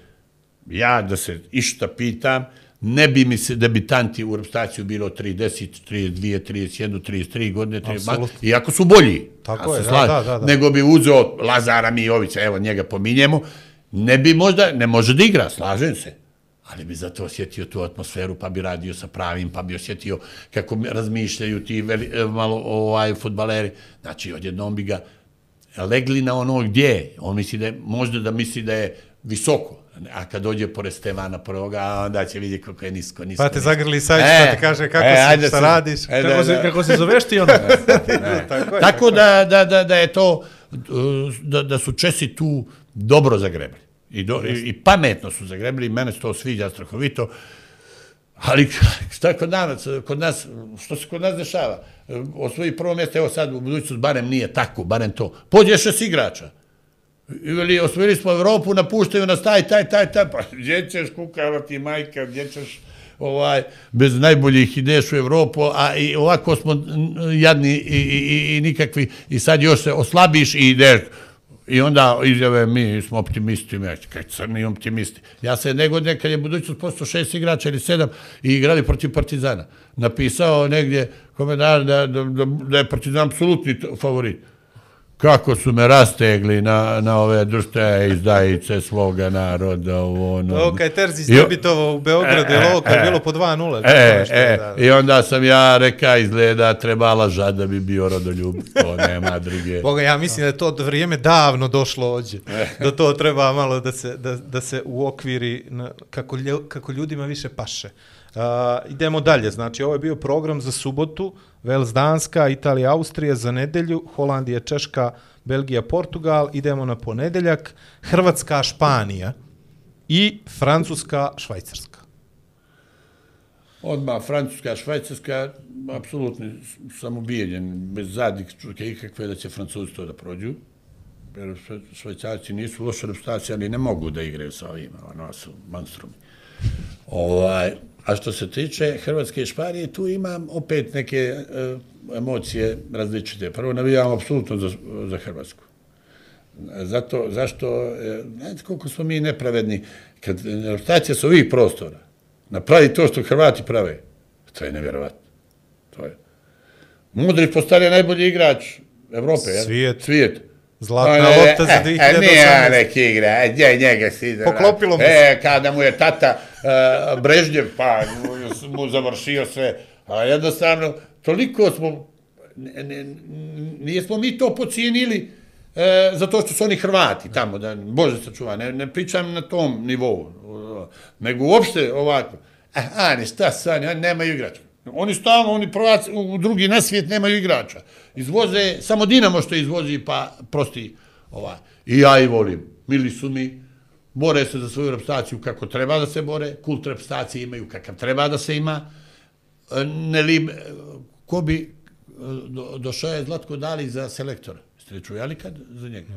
B: ja da se išta pitam, ne bi mi se debitanti u repstaciju bilo 30, 32, 31, 33 godine, 30, ma,
E: Apsolutno.
B: iako su bolji.
E: Tako je,
B: se
E: da, da, da.
B: Nego bi uzeo Lazara Mijovića, evo njega pominjemo, ne bi možda, ne može da igra, slažem se, ali bi zato osjetio tu atmosferu, pa bi radio sa pravim, pa bi osjetio kako mi razmišljaju ti veli, e, malo ovaj futbaleri. Znači, odjednom bi ga legli na ono gdje je. On misli da je, možda da misli da je visoko. A kad dođe pored Stevana prvoga, onda će vidjeti kako je nisko, nisko.
E: Pa te
B: nisko.
E: zagrli Savić,
B: E,
E: pa ti kaže kako
B: e,
E: si,
B: ajde
E: šta radiš.
B: e, da,
D: se,
B: da.
D: kako se zoveš ti ono?
E: Tako je.
B: Tako da, da, da, da je to, uh, da, da su Česi tu dobro zagrebli. I, do, i, i pametno su zagrebli, i mene se to sviđa strahovito. Ali šta kod nas, kod nas, što se kod nas dešava? Osvoji prvo mjesto, evo sad u budućnosti barem nije tako, barem to. Pođeš s igrača. Ili osvojili smo Evropu, napuštaju nas taj, taj, taj, taj, pa gdje ćeš kukava ti majka, gdje ćeš ovaj, bez najboljih ideš u Evropu, a i ovako smo jadni i, i, i, i nikakvi, i sad još se oslabiš i ideš, I onda izjave mi smo optimisti, ja kaj crni optimisti. Ja se jedne kad je budućnost postao šest igrača ili sedam i igrali protiv Partizana, napisao negdje komentar da, da, da, da je Partizan apsolutni favorit kako su me rastegli na, na ove društvene izdajice svoga naroda. Ovo, ono.
E: Ovo kad je Terzić u Beogradu, je ovo kad je bilo po 2-0. tako
B: E, e,
E: da,
B: i onda sam ja reka izgleda treba laža da bi bio rodoljub, to nema druge.
E: Boga, ja mislim da je to vrijeme davno došlo ođe.
B: E.
E: Da to treba malo da se, da, da se uokviri na, kako, lju, kako ljudima više paše. Uh, idemo dalje, znači ovo je bio program za subotu, Vels Danska, Italija, Austrija za nedelju, Holandija, Češka, Belgija, Portugal, idemo na ponedeljak, Hrvatska, Španija i Francuska, Švajcarska.
B: Odmah Francuska, Švajcarska, apsolutno sam ubijeljen, bez zadnjih čuke ikakve da će Francuzi to da prođu. Jer Švajcarci nisu loša repstacija, ali ne mogu da igraju sa ovima, ono su monstrumi. Ovaj, a što se tiče Hrvatske i Španije, tu imam opet neke e, emocije različite. Prvo navijam apsolutno za, za Hrvatsku. Zato, zašto, e, znate koliko smo mi nepravedni, kad repstacija sa ovih prostora napravi to što Hrvati prave, to je nevjerovatno. To je. Modrić postane najbolji igrač Evrope?
E: Svijet.
B: Svijet.
E: Zlatna lopta za
B: e, e,
E: 2018.
B: Nije neki igra, e, gdje njega si ide.
E: Poklopilo mu se.
B: E, kada mu je tata E, Brežnjev, pa mu, završio sve. A jednostavno, toliko smo, ne, ne, nismo mi to pocijenili e, zato što su oni Hrvati tamo, da, Bože sačuva, ne, ne pričam na tom nivou, nego uopšte ovako. E, a, a ne, šta sad, oni nemaju igrača. Oni stalno, oni prvaci, u drugi na svijet nemaju igrača. Izvoze, samo Dinamo što izvozi, pa prosti ovaj. I ja i volim. Mili su mi, bore se za svoju repstaciju kako treba da se bore, kult repstacije imaju kakav treba da se ima. E, Ne li, ko bi e, do, došao je Zlatko Dali za selektora? Ste li čujali kad za njega?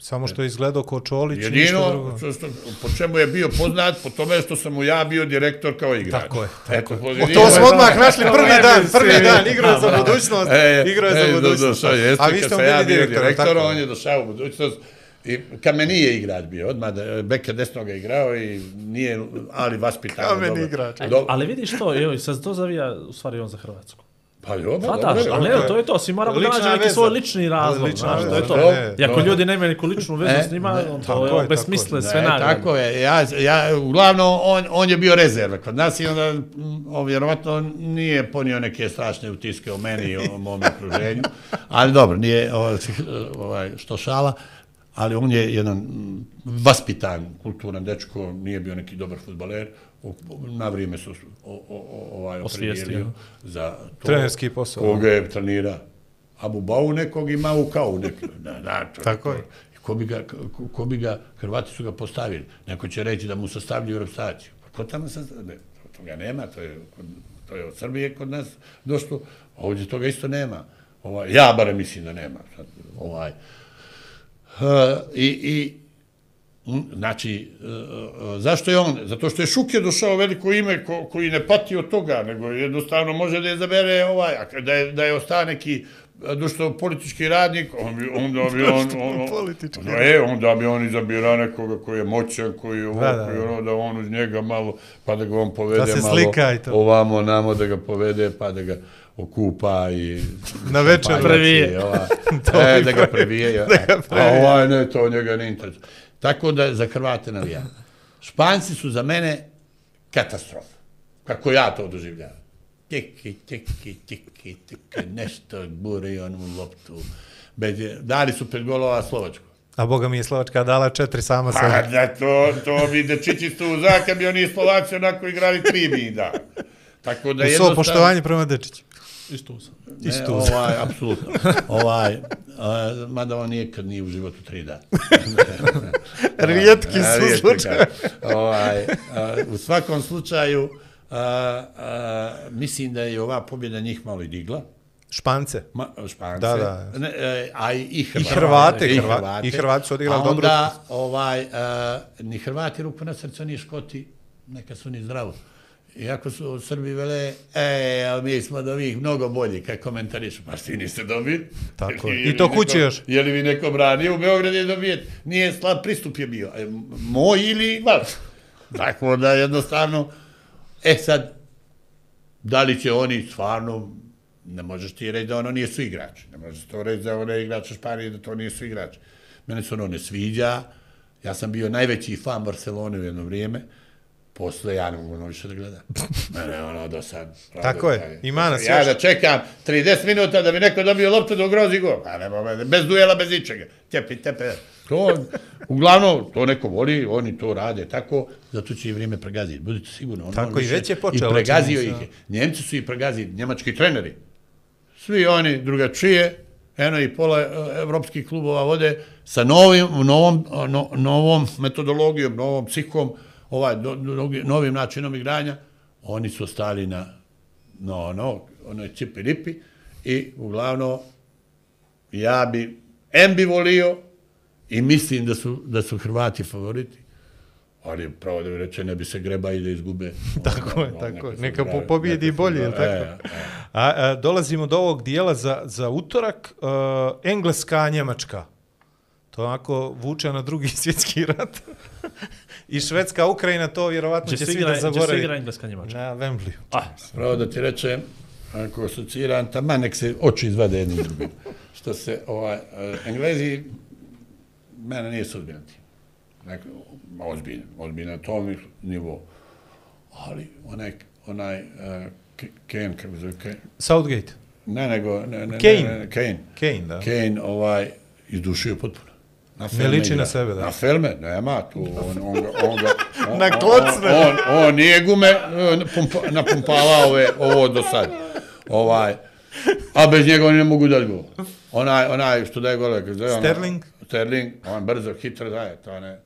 E: Samo što je izgledao ko Čolić, ništa drugo.
B: Jedino, što, što, po čemu je bio poznat, po tome što sam mu ja bio direktor kao igrač.
E: Tako je,
B: Eto, po-
E: O,
B: jedino-
E: to smo odmah našli prvi dan, prvi dan, igrao je za budućnost,
B: E,
E: igrao je
B: e,
E: za budućnost.
B: je,
E: A vi ste mu bili direktor, tako?
B: on je došao u budućnost. I Kameni je igrač bio, odmah da, Beke desnoga igrao i nije, ali vaspitano.
E: Kameni
B: dobro.
E: igrač.
B: Do,
D: Ali vidiš to, evo, i sad to zavija u stvari on za Hrvatsku.
B: Pa jo,
D: Pa da,
B: dobro.
D: a ne, to je to, svi moramo da nađemo neki svoj lični razlog,
E: Lična
D: znaš, to je to.
E: ne,
D: I ako
B: to-
D: ljudi nemaju neku ličnu vezu
B: E,
D: s njima,
B: ne,
D: to je
E: je,
D: obesmisle
B: Ne,
D: sve nagrade.
B: tako je. Ja, ja, uglavnom, on, on je bio rezerva kod nas i onda, mm, on vjerovatno nije ponio neke strašne utiske o meni i o mom okruženju. Ali dobro, nije ovaj, ovaj, što šala, ali on je jedan vaspitan, kulturan dečko, nije bio neki dobar futbaler, na vrijeme su o, o, o, ovaj,
D: Osvijestio.
B: opredijelio za to.
E: Trenerski posao.
B: Koga je trenira? Abu Bau nekog i Mau Kau nekog. Da, da, to,
E: Tako je.
B: I Ko bi, ga, ko, ko bi ga, Hrvati su ga postavili. Neko će reći da mu sastavljaju reprezentaciju. Pa ko tamo sastavlja? Toga nema, to je, to je od Srbije kod nas došlo. Ovdje toga isto nema. Ovaj, ja barem mislim da nema. Sad, Ovaj, Uh, i, i znači, uh, uh, zašto je on? Zato što je Šuke došao veliko ime ko, koji ne pati od toga, nego jednostavno može da je zabere ovaj, da je, da je ostao neki društvo politički radnik, on bi, onda bi on, on, on,
E: politički
B: no, e, onda bi on izabirao nekoga koji je moćan, koji je ovo,
E: Da, da, da.
B: ono, da on uz njega malo, pa da ga on povede
E: Da
B: malo
E: slika
B: ovamo, namo, da ga povede, pa da ga okupa i...
E: Na večer.
D: Previje.
B: i Ova,
E: To
B: e, da ga previje. Ja.
E: da ga previje.
B: A ovaj ne, to njega ne interesuje. Tako da za Hrvate navija. Španci su za mene katastrofa. Kako ja to doživljavam. Tiki, tiki, tiki, tiki, nešto buri onu loptu. Bez, dali su pet golova Slovačku.
E: A boga mi je Slovačka dala četiri sama
B: Pa da to, to bi dečići su u zaka bi oni Slovaci onako igrali tri bi da. Tako da
E: U svo
B: jednostavno-
E: poštovanje prema Dečiću.
D: Isto sam.
B: Ne,
E: Isto.
B: ovaj, apsolutno. Ovaj, a, mada on nikad nije u životu tri dana.
E: Rijetki
B: A,
E: su
B: rijetki,
E: slučaje.
B: da. Ovaj, a, u svakom slučaju, a, a, mislim da je ova pobjeda njih malo i digla.
E: Špance.
B: Ma, špance.
E: Da, da.
B: Ne, e, a i, i Hrvate.
E: Hrvate,
B: I
E: Hrva- i Hrvati su odigrali
B: A
E: dobro.
B: onda, ovaj, a, ni Hrvati ruku na srce, ni Škoti, neka su ni zdravo. Iako su Srbi vele, e, ali mi smo od ovih mnogo bolji, kad komentarišu, pa ti niste dobili.
E: Tako je. I to
B: neko-
E: još.
B: Je li vi neko branio u Beogradu je dobijete? Nije slab pristup je bio. E, moj ili vaš. Tako da jednostavno, e sad, da li će oni stvarno, ne možeš ti reći da ono nije su igrači. Ne možeš to reći da ono je igrač u Španiji da to nije su igrači. Mene se ono ne sviđa. Ja sam bio najveći fan Barcelone u jedno vrijeme. Posle ja ne mogu ono više da gledam. Mene ono do sad.
E: Tako je. Ima nas
B: ja
E: još.
B: da čekam 30 minuta da bi neko dobio loptu da ugrozi gol. Pa ne mogu, bez duela, bez ničega. Tepi, tepe. To, uglavnom, to neko voli, oni to rade tako, zato će i vrijeme pregaziti. Budite sigurni. On,
E: Tako
B: on
E: i već je počelo,
B: I pregazio ih je. Njemci su i pregazili, njemački treneri. Svi oni drugačije, eno i pola e, evropskih klubova vode sa novim, novom, no, novom metodologijom, novom psihom, ovaj, do, do, novim načinom igranja. Oni su ostali na no, no, onoj cipi ripi i uglavnom ja bi M bi volio i mislim da su, da su Hrvati favoriti, ali pravo da bi reče ne bi se greba i da izgube.
E: Tako je,
B: No,
E: tako je. Neka po- pobjedi
B: neka se
E: bolje,
B: zdravi.
E: tako?
B: E, e.
E: A, a, dolazimo do ovog dijela za, za utorak. Uh, Engleska, Njemačka. To onako vuče na drugi svjetski rat. I Švedska, Ukrajina, to vjerovatno će,
D: Će
E: svi da
D: igra, će se
E: zaboravi.
D: igra engleska Njemačka.
E: Na Wembley.
D: Ah,
B: Pravo da ti rečem, ako asociram, tamo nek se oči izvade jednim drugim. Što se, ovaj, eh, Englezi, mene nije sudbina tim. Dakle, ozbiljno, ozbiljno na tom nivou. Ali onaj, onaj, uh, Kane, kako se zove, Kane,
E: Southgate.
B: ne, nego, ne, ne,
E: Kane.
B: ne, ne, Kane.
E: Kane, da.
B: Kane, ovaj, izdušio potpuno. Na
E: Ne liči
B: igra.
E: na sebe, da.
B: Na filme, nema tu, on, on, on ga, on,
E: Na klocne.
B: On, on, on nije gume eh, pumpa, napumpavao ove, ovo do sad. Ovaj, a bez njega oni ne mogu dati gol. Onaj, onaj što daje gole, zove, ono-
E: Sterling?
B: Sterling, on brzo, hitro daje, to ne,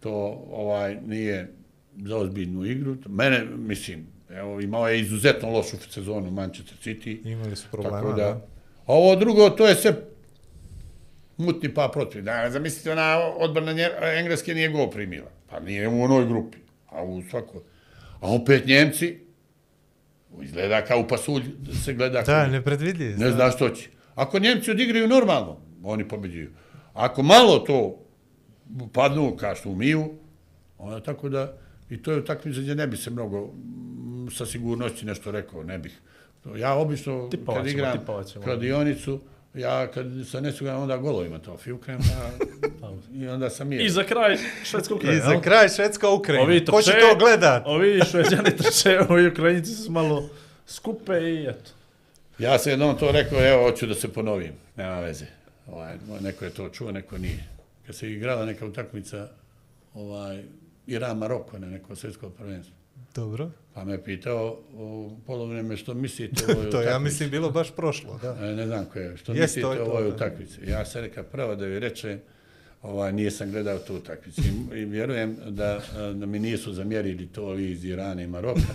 B: to ovaj nije za ozbiljnu igru. Mene, mislim, evo, imao je izuzetno lošu sezonu Manchester City.
E: Imali su problema,
B: Tako da,
E: da.
B: A ovo drugo, to je sve mutni pa protiv. Da, zamislite, ona odbrana nje, Engleske nije gol primila. Pa nije u onoj grupi, a u svakoj. A opet Njemci, izgleda kao u pasulj se gleda.
E: Da,
B: kako-
E: nepredvidljiv.
B: ne zna što će. Ako Njemci odigraju normalno, oni pobeđuju. Ako malo to padnu, kao što umiju, onda tako da, i to je takmice gdje ne bi se mnogo, mm, sa sigurnosti nešto rekao, ne bih. Ja obično,
D: Tipovat
B: kad igram
D: ćemo.
B: kladionicu, ja kad sa nesugan, onda golovima to fivkrem, pa, i onda sam je.
D: I za kraj Švedska
E: I
D: Ukrajina.
E: za
D: jel?
E: kraj Švedska Ukrajina.
D: Ovi
E: Ko će to gledat?
D: Ovi šveđani trče, ovi Ukrajinci su malo skupe i eto.
B: Ja sam jednom to rekao, evo, hoću da se ponovim, nema veze. Ovaj, neko je to čuo, neko nije. Kad se igrala neka utakmica, ovaj, Iran Maroko na neko svjetsko prvenstvo.
E: Dobro.
B: Pa me pitao u polovreme što mislite o ovoj
E: To ja mislim bilo baš prošlo, da.
B: E, Ne znam ko je. Što
E: Jest,
B: mislite o ovoj
E: da.
B: utakmici? Ja sam rekao prvo da vi rečem, ovaj, nije sam gledao tu utakmicu. I, I vjerujem da, da mi nisu zamjerili to ovi iz Irana i Maroka.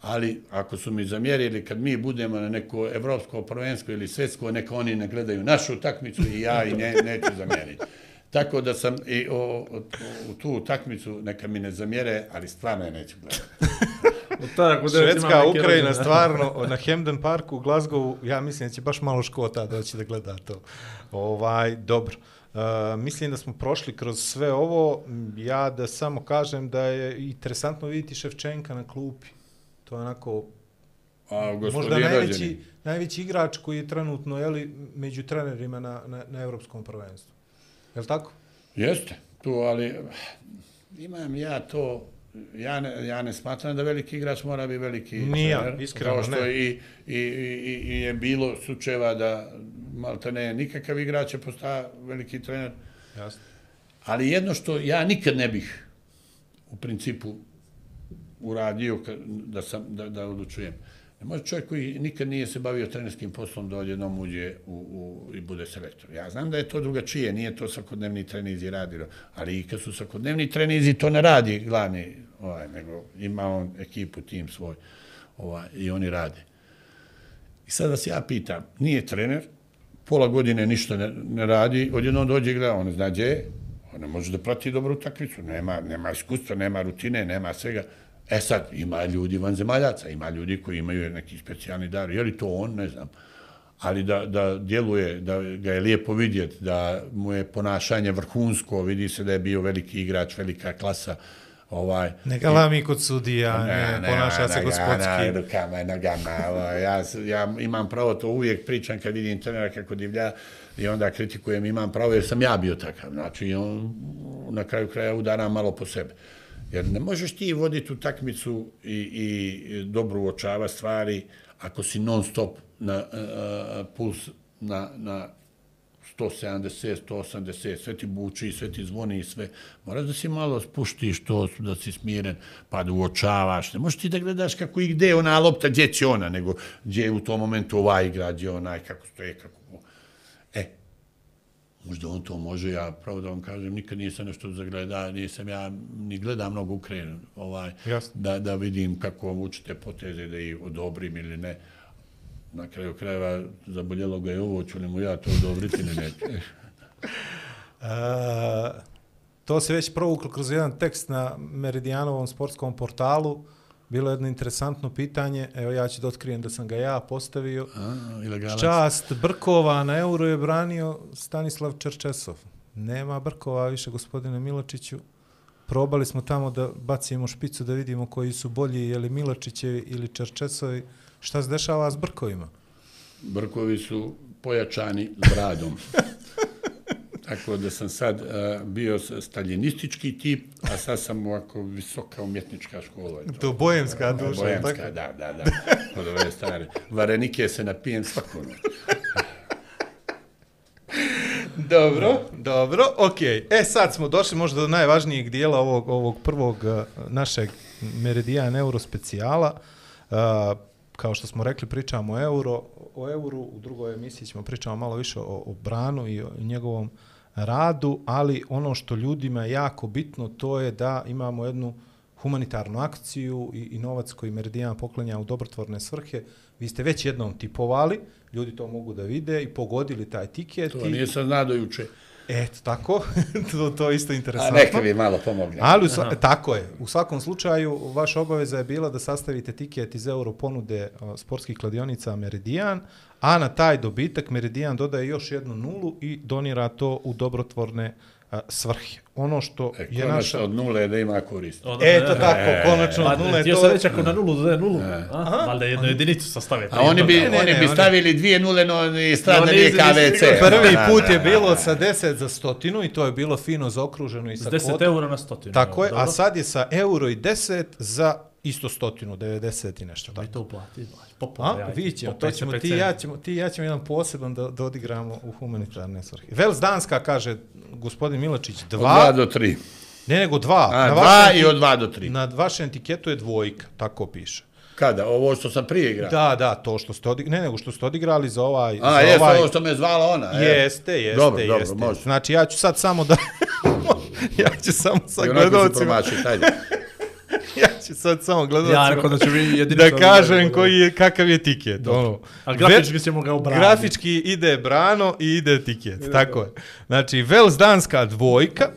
B: Ali ako su mi zamjerili kad mi budemo na neko evropsko prvenstvo ili svetsko, neka oni ne gledaju našu utakmicu i ja i ne, neću zamjeriti. Tako da sam i o, o, u tu utakmicu neka mi ne zamjere, ali stvarno je neću gledati.
D: Tako da
E: Švedska, Ukrajina,
D: rođene.
E: stvarno, na Hamden Parku u Glasgowu, ja mislim da će baš malo škota doći da gleda to. Ovaj, dobro. Uh, mislim da smo prošli kroz sve ovo. Ja da samo kažem da je interesantno vidjeti Ševčenka na klupi. To je onako
B: A
E: možda najveći,
B: rođeni,
E: najveći igrač koji je trenutno jeli, među trenerima na, na, na evropskom prvenstvu. Je li tako?
B: Jeste, tu, ali imam ja to, ja ne, ja ne smatram da veliki igrač mora biti veliki
E: Ni ja,
B: trener,
E: iskreno
B: kao što
E: ne.
B: I, i, i, i je bilo slučajeva da malte ne nikakav igrač je postao veliki trener,
E: Jasno.
B: ali jedno što ja nikad ne bih u principu uradio da, sam, da, da odlučujem. Ne može čovjek koji nikad nije se bavio trenerskim poslom da odjednom uđe u, u, i bude selektor. Ja znam da je to drugačije, nije to svakodnevni trenizi radio, ali i kad su svakodnevni trenizi, to ne radi glavni, ovaj, nego ima on ekipu, tim svoj, ovaj, i oni rade. I sad vas ja pitam, nije trener, pola godine ništa ne, ne radi, odjednom dođe i gleda, on zna gdje je, on ne može da prati dobru utakmicu, nema, nema iskustva, nema rutine, nema svega. E sad, ima ljudi vanzemaljaca, ima ljudi koji imaju neki specijalni dar, je li to on, ne znam. Ali da, da djeluje, da ga je lijepo vidjeti, da mu je ponašanje vrhunsko, vidi se da je bio veliki igrač, velika klasa, ovaj,
E: Ne galami kod sudija, ne, ponaša se
B: na
E: gospodski.
B: rukama i nogama. Ovo, ja, ja imam pravo to uvijek pričam kad vidim trenera kako divlja i onda kritikujem, imam pravo jer sam ja bio takav. Znači, on, na kraju kraja udaram malo po sebe. Jer ne možeš ti voditi utakmicu i, i dobro uočava stvari ako si non stop na uh, puls na, na 170, 180, sve ti buči, sve ti zvoni i sve. Moraš da si malo spuštiš to, da si smiren, pa da uočavaš. Ne možeš ti da gledaš kako i gde je ona lopta, gdje će ona, nego gdje je u tom momentu ovaj igra, gdje onaj, kako stoje, kako... E, možda on to može, ja pravo da vam kažem, nikad nisam nešto zagleda, nisam ja ni gledam mnogo Ukrajinu, ovaj,
E: Jasno.
B: da, da vidim kako vučete poteze, da ih odobrim ili ne. Na kraju krajeva zaboljelo ga je ovo, ću li mu ja to odobriti ili ne.
E: E, to se već provuklo kroz jedan tekst na Meridijanovom sportskom portalu. Bilo je jedno interesantno pitanje, evo ja ću da otkrijem da sam ga ja postavio.
B: A, ilegalac.
E: Čast Brkova na euro je branio Stanislav Čerčesov. Nema Brkova više, gospodine Miločiću. Probali smo tamo da bacimo špicu da vidimo koji su bolji, je li Miločićevi ili Čerčesovi. Šta se dešava s Brkovima?
B: Brkovi su pojačani bradom. Tako da sam sad uh, bio staljinistički tip, a sad sam ovako visoka umjetnička škola. je
E: To bojemska duša,
B: Bojemska,
E: tako?
B: da, da, da. Od ove stare. Varenike se napijem svaku noć.
E: Dobro, dobro, okej. E sad smo došli možda do najvažnijeg dijela ovog, ovog prvog uh, našeg Meridian Euro specijala. Uh, kao što smo rekli, pričamo o euro, o euru, u drugoj emisiji ćemo pričamo malo više o, o Branu i o njegovom radu, ali ono što ljudima je jako bitno to je da imamo jednu humanitarnu akciju i, i novac koji Meridian poklanja u dobrotvorne svrhe. Vi ste već jednom tipovali, ljudi to mogu da vide i pogodili taj tiket.
B: To
E: i-
B: znao do juče.
E: Eto, tako, to, to je isto
B: A
E: interesantno.
B: neka mi malo pomogne.
E: Ali, sva, tako je. U svakom slučaju, vaša obaveza je bila da sastavite tiket iz euro ponude sportskih kladionica Meridian, a na taj dobitak Meridian dodaje još jednu nulu i donira to u dobrotvorne a, svrhe. Ono što
B: E,
E: je
B: konačno
E: naša...
B: od nule da ima korist.
D: Onda-
E: Eto tako, konačno
D: Pa,
E: od nule
D: htio
E: to...
D: sam reći ako na nulu dodaje nulu, a? valjda jednu jedinicu sastave.
B: A oni bi,
E: Ne, ne,
B: oni
E: ne,
B: bi
E: oni-
B: stavili dvije nule, no i
D: No,
B: strane
D: ne
B: nije KVC.
E: Prvi
B: Da,
E: put
B: da,
E: je
B: da.
E: bilo sa 10 za stotinu i to je bilo fino zaokruženo i sa
D: S 10
E: kvotom.
D: eura na stotinu.
E: Tako je, a sad je sa euro i 10 za isto stotinu, 90 i nešto.
D: Mi
E: Tako.
D: to uplati. Popularno,
E: A, vidjet ćemo, to ćemo, ti ja ćemo, ti ja ćemo jedan poseban da, da odigramo u humanitarne svrhe. Vels Danska kaže, gospodin Milačić,
B: Od
E: dva,
B: dva do tri.
E: ne nego dva.
B: A,
E: na
B: dva
E: vašem
B: i od dva do tri.
E: Na vašem etiketu je dvojka, tako piše.
B: Kada? Ovo što sam prije igrao?
E: Da, da, to što ste odigrali, ne nego što ste odigrali za ovaj...
B: A,
E: za
B: jesu
E: ovaj...
B: ovo što me zvala ona? e?
E: Jeste, jeste,
B: Dobro, dobro,
E: jeste.
B: može.
E: Znači, ja ću sad samo da... ja ću samo sa
B: I onako
E: gledalcima...
B: promašio, tajde.
E: ja ću sad samo
D: Ja
E: gledalcima...
D: rekao da će vi jedinicu...
E: da kažem koji je, kakav je tiket. Ono.
D: A grafički ćemo ga obraniti.
E: Grafički ide Brano i ide tiket, tako je. Znači, Vels Danska dvojka,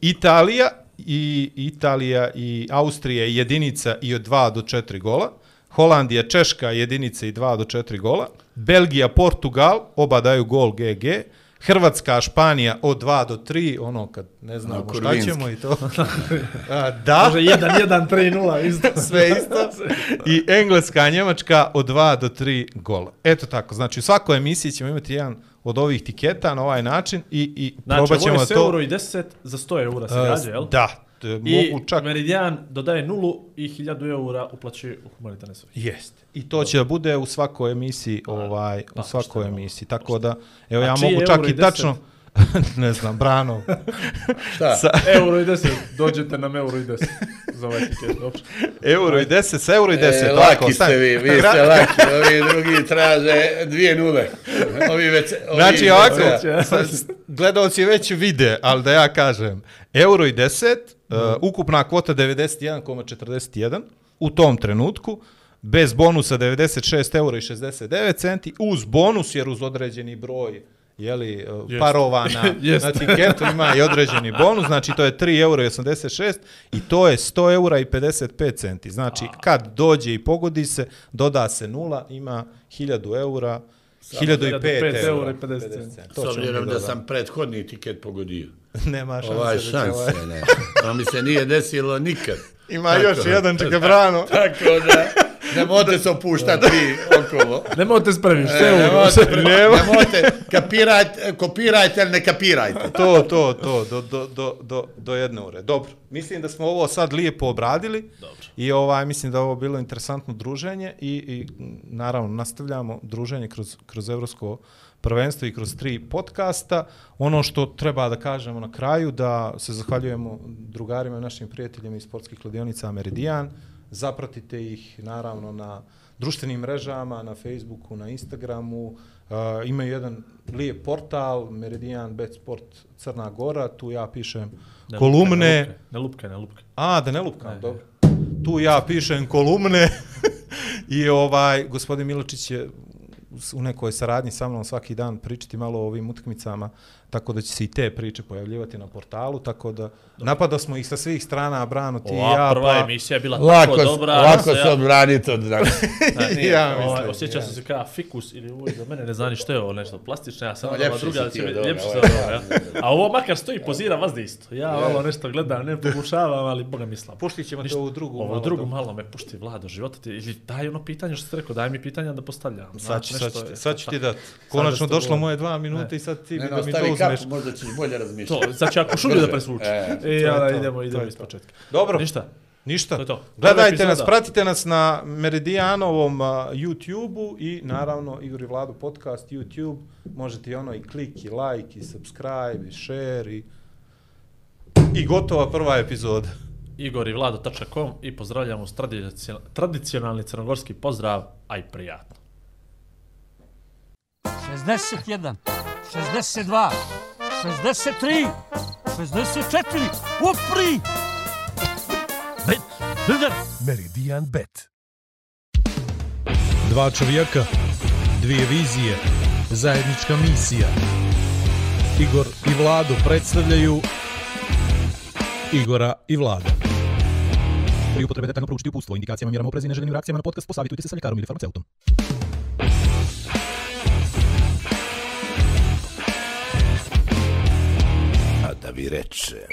E: Italija i Italija i Austrija jedinica i od 2 do 4 gola, Holandija, Češka jedinica i 2 do 4 gola, Belgija, Portugal, oba daju gol GG, Hrvatska, Španija od 2 do 3, ono kad ne znamo šta
B: Kurvinski.
E: ćemo i to. A, da,
D: Može 1, 1, 3, 0, isto.
E: sve isto. I Engleska, Njemačka od 2 do 3 gola. Eto tako, znači u svakoj emisiji ćemo imati jedan od ovih tiketa na ovaj način i, i
D: Znači,
E: probat
D: ovo
E: ćemo
D: je s
E: to...
D: euro i 10 za 100 eura se
E: Uh,
D: gađa, jel?
E: Da, t-
D: I
E: mogu čak...
D: Meridian dodaje nulu i 1000 eura uplaćuje u humanitarne svrhe.
E: Jeste. I to će da bude u svakoj emisiji, ovaj,
D: pa,
E: u svakoj emisiji. Tako da, evo
D: A
E: ja mogu čak i
D: i 10?
E: tačno... ne znam, Brano.
B: Šta?
E: Sa
D: Euro i 10, dođete nam euro i 10 za ovaj tiket, dobro.
E: euro i 10, sa euro i 10.
B: E,
E: tako,
B: laki
E: stani.
B: ste vi, vi ste laki, ovi drugi traže dvije nule. Ovi već... Ovi
E: Znači ovako,
B: Ja.
E: sad, gledalci već vide, ali da ja kažem, euro i 10, uh, ukupna kvota 91,41 u tom trenutku, bez bonusa 96 euro i 69 centi, uz bonus jer uz određeni broj jeli, uh,
D: Jest.
E: parova na,
D: Jest.
E: na tiketu ima i određeni bonus, znači to je 3 euro i 86 i to je 100 eura i 55 centi. Znači kad dođe i pogodi se, doda se nula, ima 1000 eura, 1005
D: 1005
E: eura
D: i 50 centi.
B: S obzirom da sam prethodni tiket pogodio.
E: Nema šanse.
B: Ovaj
E: da će
B: šanse,
E: ovaj-
B: ne. To mi se nije desilo nikad.
E: Ima još jedan, čeka brano.
B: Tako da, ne možete se opuštati vi okolo.
D: Ne možete spremiti,
B: E,
D: sve
B: ne možete, ne možete, kapirajte, kopirajte ili ne kapirajte.
E: To, to, to, do, do, do, do, do jedne ure. Dobro, mislim da smo ovo sad lijepo obradili.
D: Dobro.
E: I ovaj, mislim da ovo bilo interesantno druženje i, i naravno nastavljamo druženje kroz, kroz evropsko prvenstvo i kroz tri podcasta. Ono što treba da kažemo na kraju, da se zahvaljujemo drugarima i našim prijateljima iz sportskih kladionica Meridian. Zapratite ih naravno na društvenim mrežama, na Facebooku, na Instagramu. Uh, imaju jedan lijep portal, Meridian Bet Sport Crna Gora, tu ja pišem
D: Ne
E: kolumne.
D: lupkaj, Ne lupkaj, ne lupkaj.
E: A, da ne lupkam, dobro. Tu ja pišem kolumne i ovaj, gospodin Miločić je u nekoj saradnji sa mnom svaki dan pričati malo o ovim utakmicama, tako da će se i te priče pojavljivati na portalu, tako da napada smo ih sa svih strana, Brano, ti i
D: Ova
E: ja,
D: prva
E: pa...
D: emisija je bila
B: Lako,
D: tako dobra.
B: lako
D: da
B: se
D: ja-
B: odbranite od nas.
D: Ne,
E: Ja
D: ovaj,
E: mislim,
D: osjeća
E: ja.
D: sam se kao fikus ili ovo za mene ne znani što je ovo nešto plastično, ja sam
B: No,
D: ova druga da
B: ti
D: biti
B: ovoga,
D: ljepši
B: ovo
D: se ovoga, ja. A ovo makar stoji pozira vazda isto. Ja malo nešto gledam, ne pokušavam, ali boga mi slabo.
E: Puštit ćemo te
D: Ništa.
E: ovu drugu.
D: Ovo
E: malo
D: drugu
E: da-
D: malo me pušti vlado života ti ili daj ono pitanje što ste rekao, daj mi pitanja da postavljam.
E: Sad,
D: Znači,
E: ću, sad,
D: nešto
E: ću, ti-
D: je-
E: sad ću ti dat.
D: da
E: Konačno došlo moje dva minuta i sad ti bi da mi to
B: kapu, možda ćeš bolje razmišljati.
D: To, znači ako šulju da presvuči.
B: E,
D: E, ja,
E: to
D: idemo, idemo iz početka.
E: Dobro,
D: Ništa.
E: ništa.
D: To to.
E: Gledajte nas, pratite nas na Meridianovom uh, YouTube-u i naravno Igor i Vlado podcast YouTube. Možete i ono i klik i like i subscribe i share i i gotova prva epizoda.
D: Igor i Vlado.com i pozdravljamo uz tradicion- tradicionalni crnogorski pozdrav, aj prijatno.
C: 61, 62, 63, 64, upri! Bet, Bilder,
A: Meridian Bet. Dva čovjeka, dvije vizije, zajednička misija. Igor i Vlado predstavljaju Igora i Vlada. Pri upotrebe detaljno proučiti upustvo, indikacijama, mjerama oprezi i neželjenim reakcijama na podcast posavitujte se sa ljekarom ili farmaceutom.
F: Da vi reče.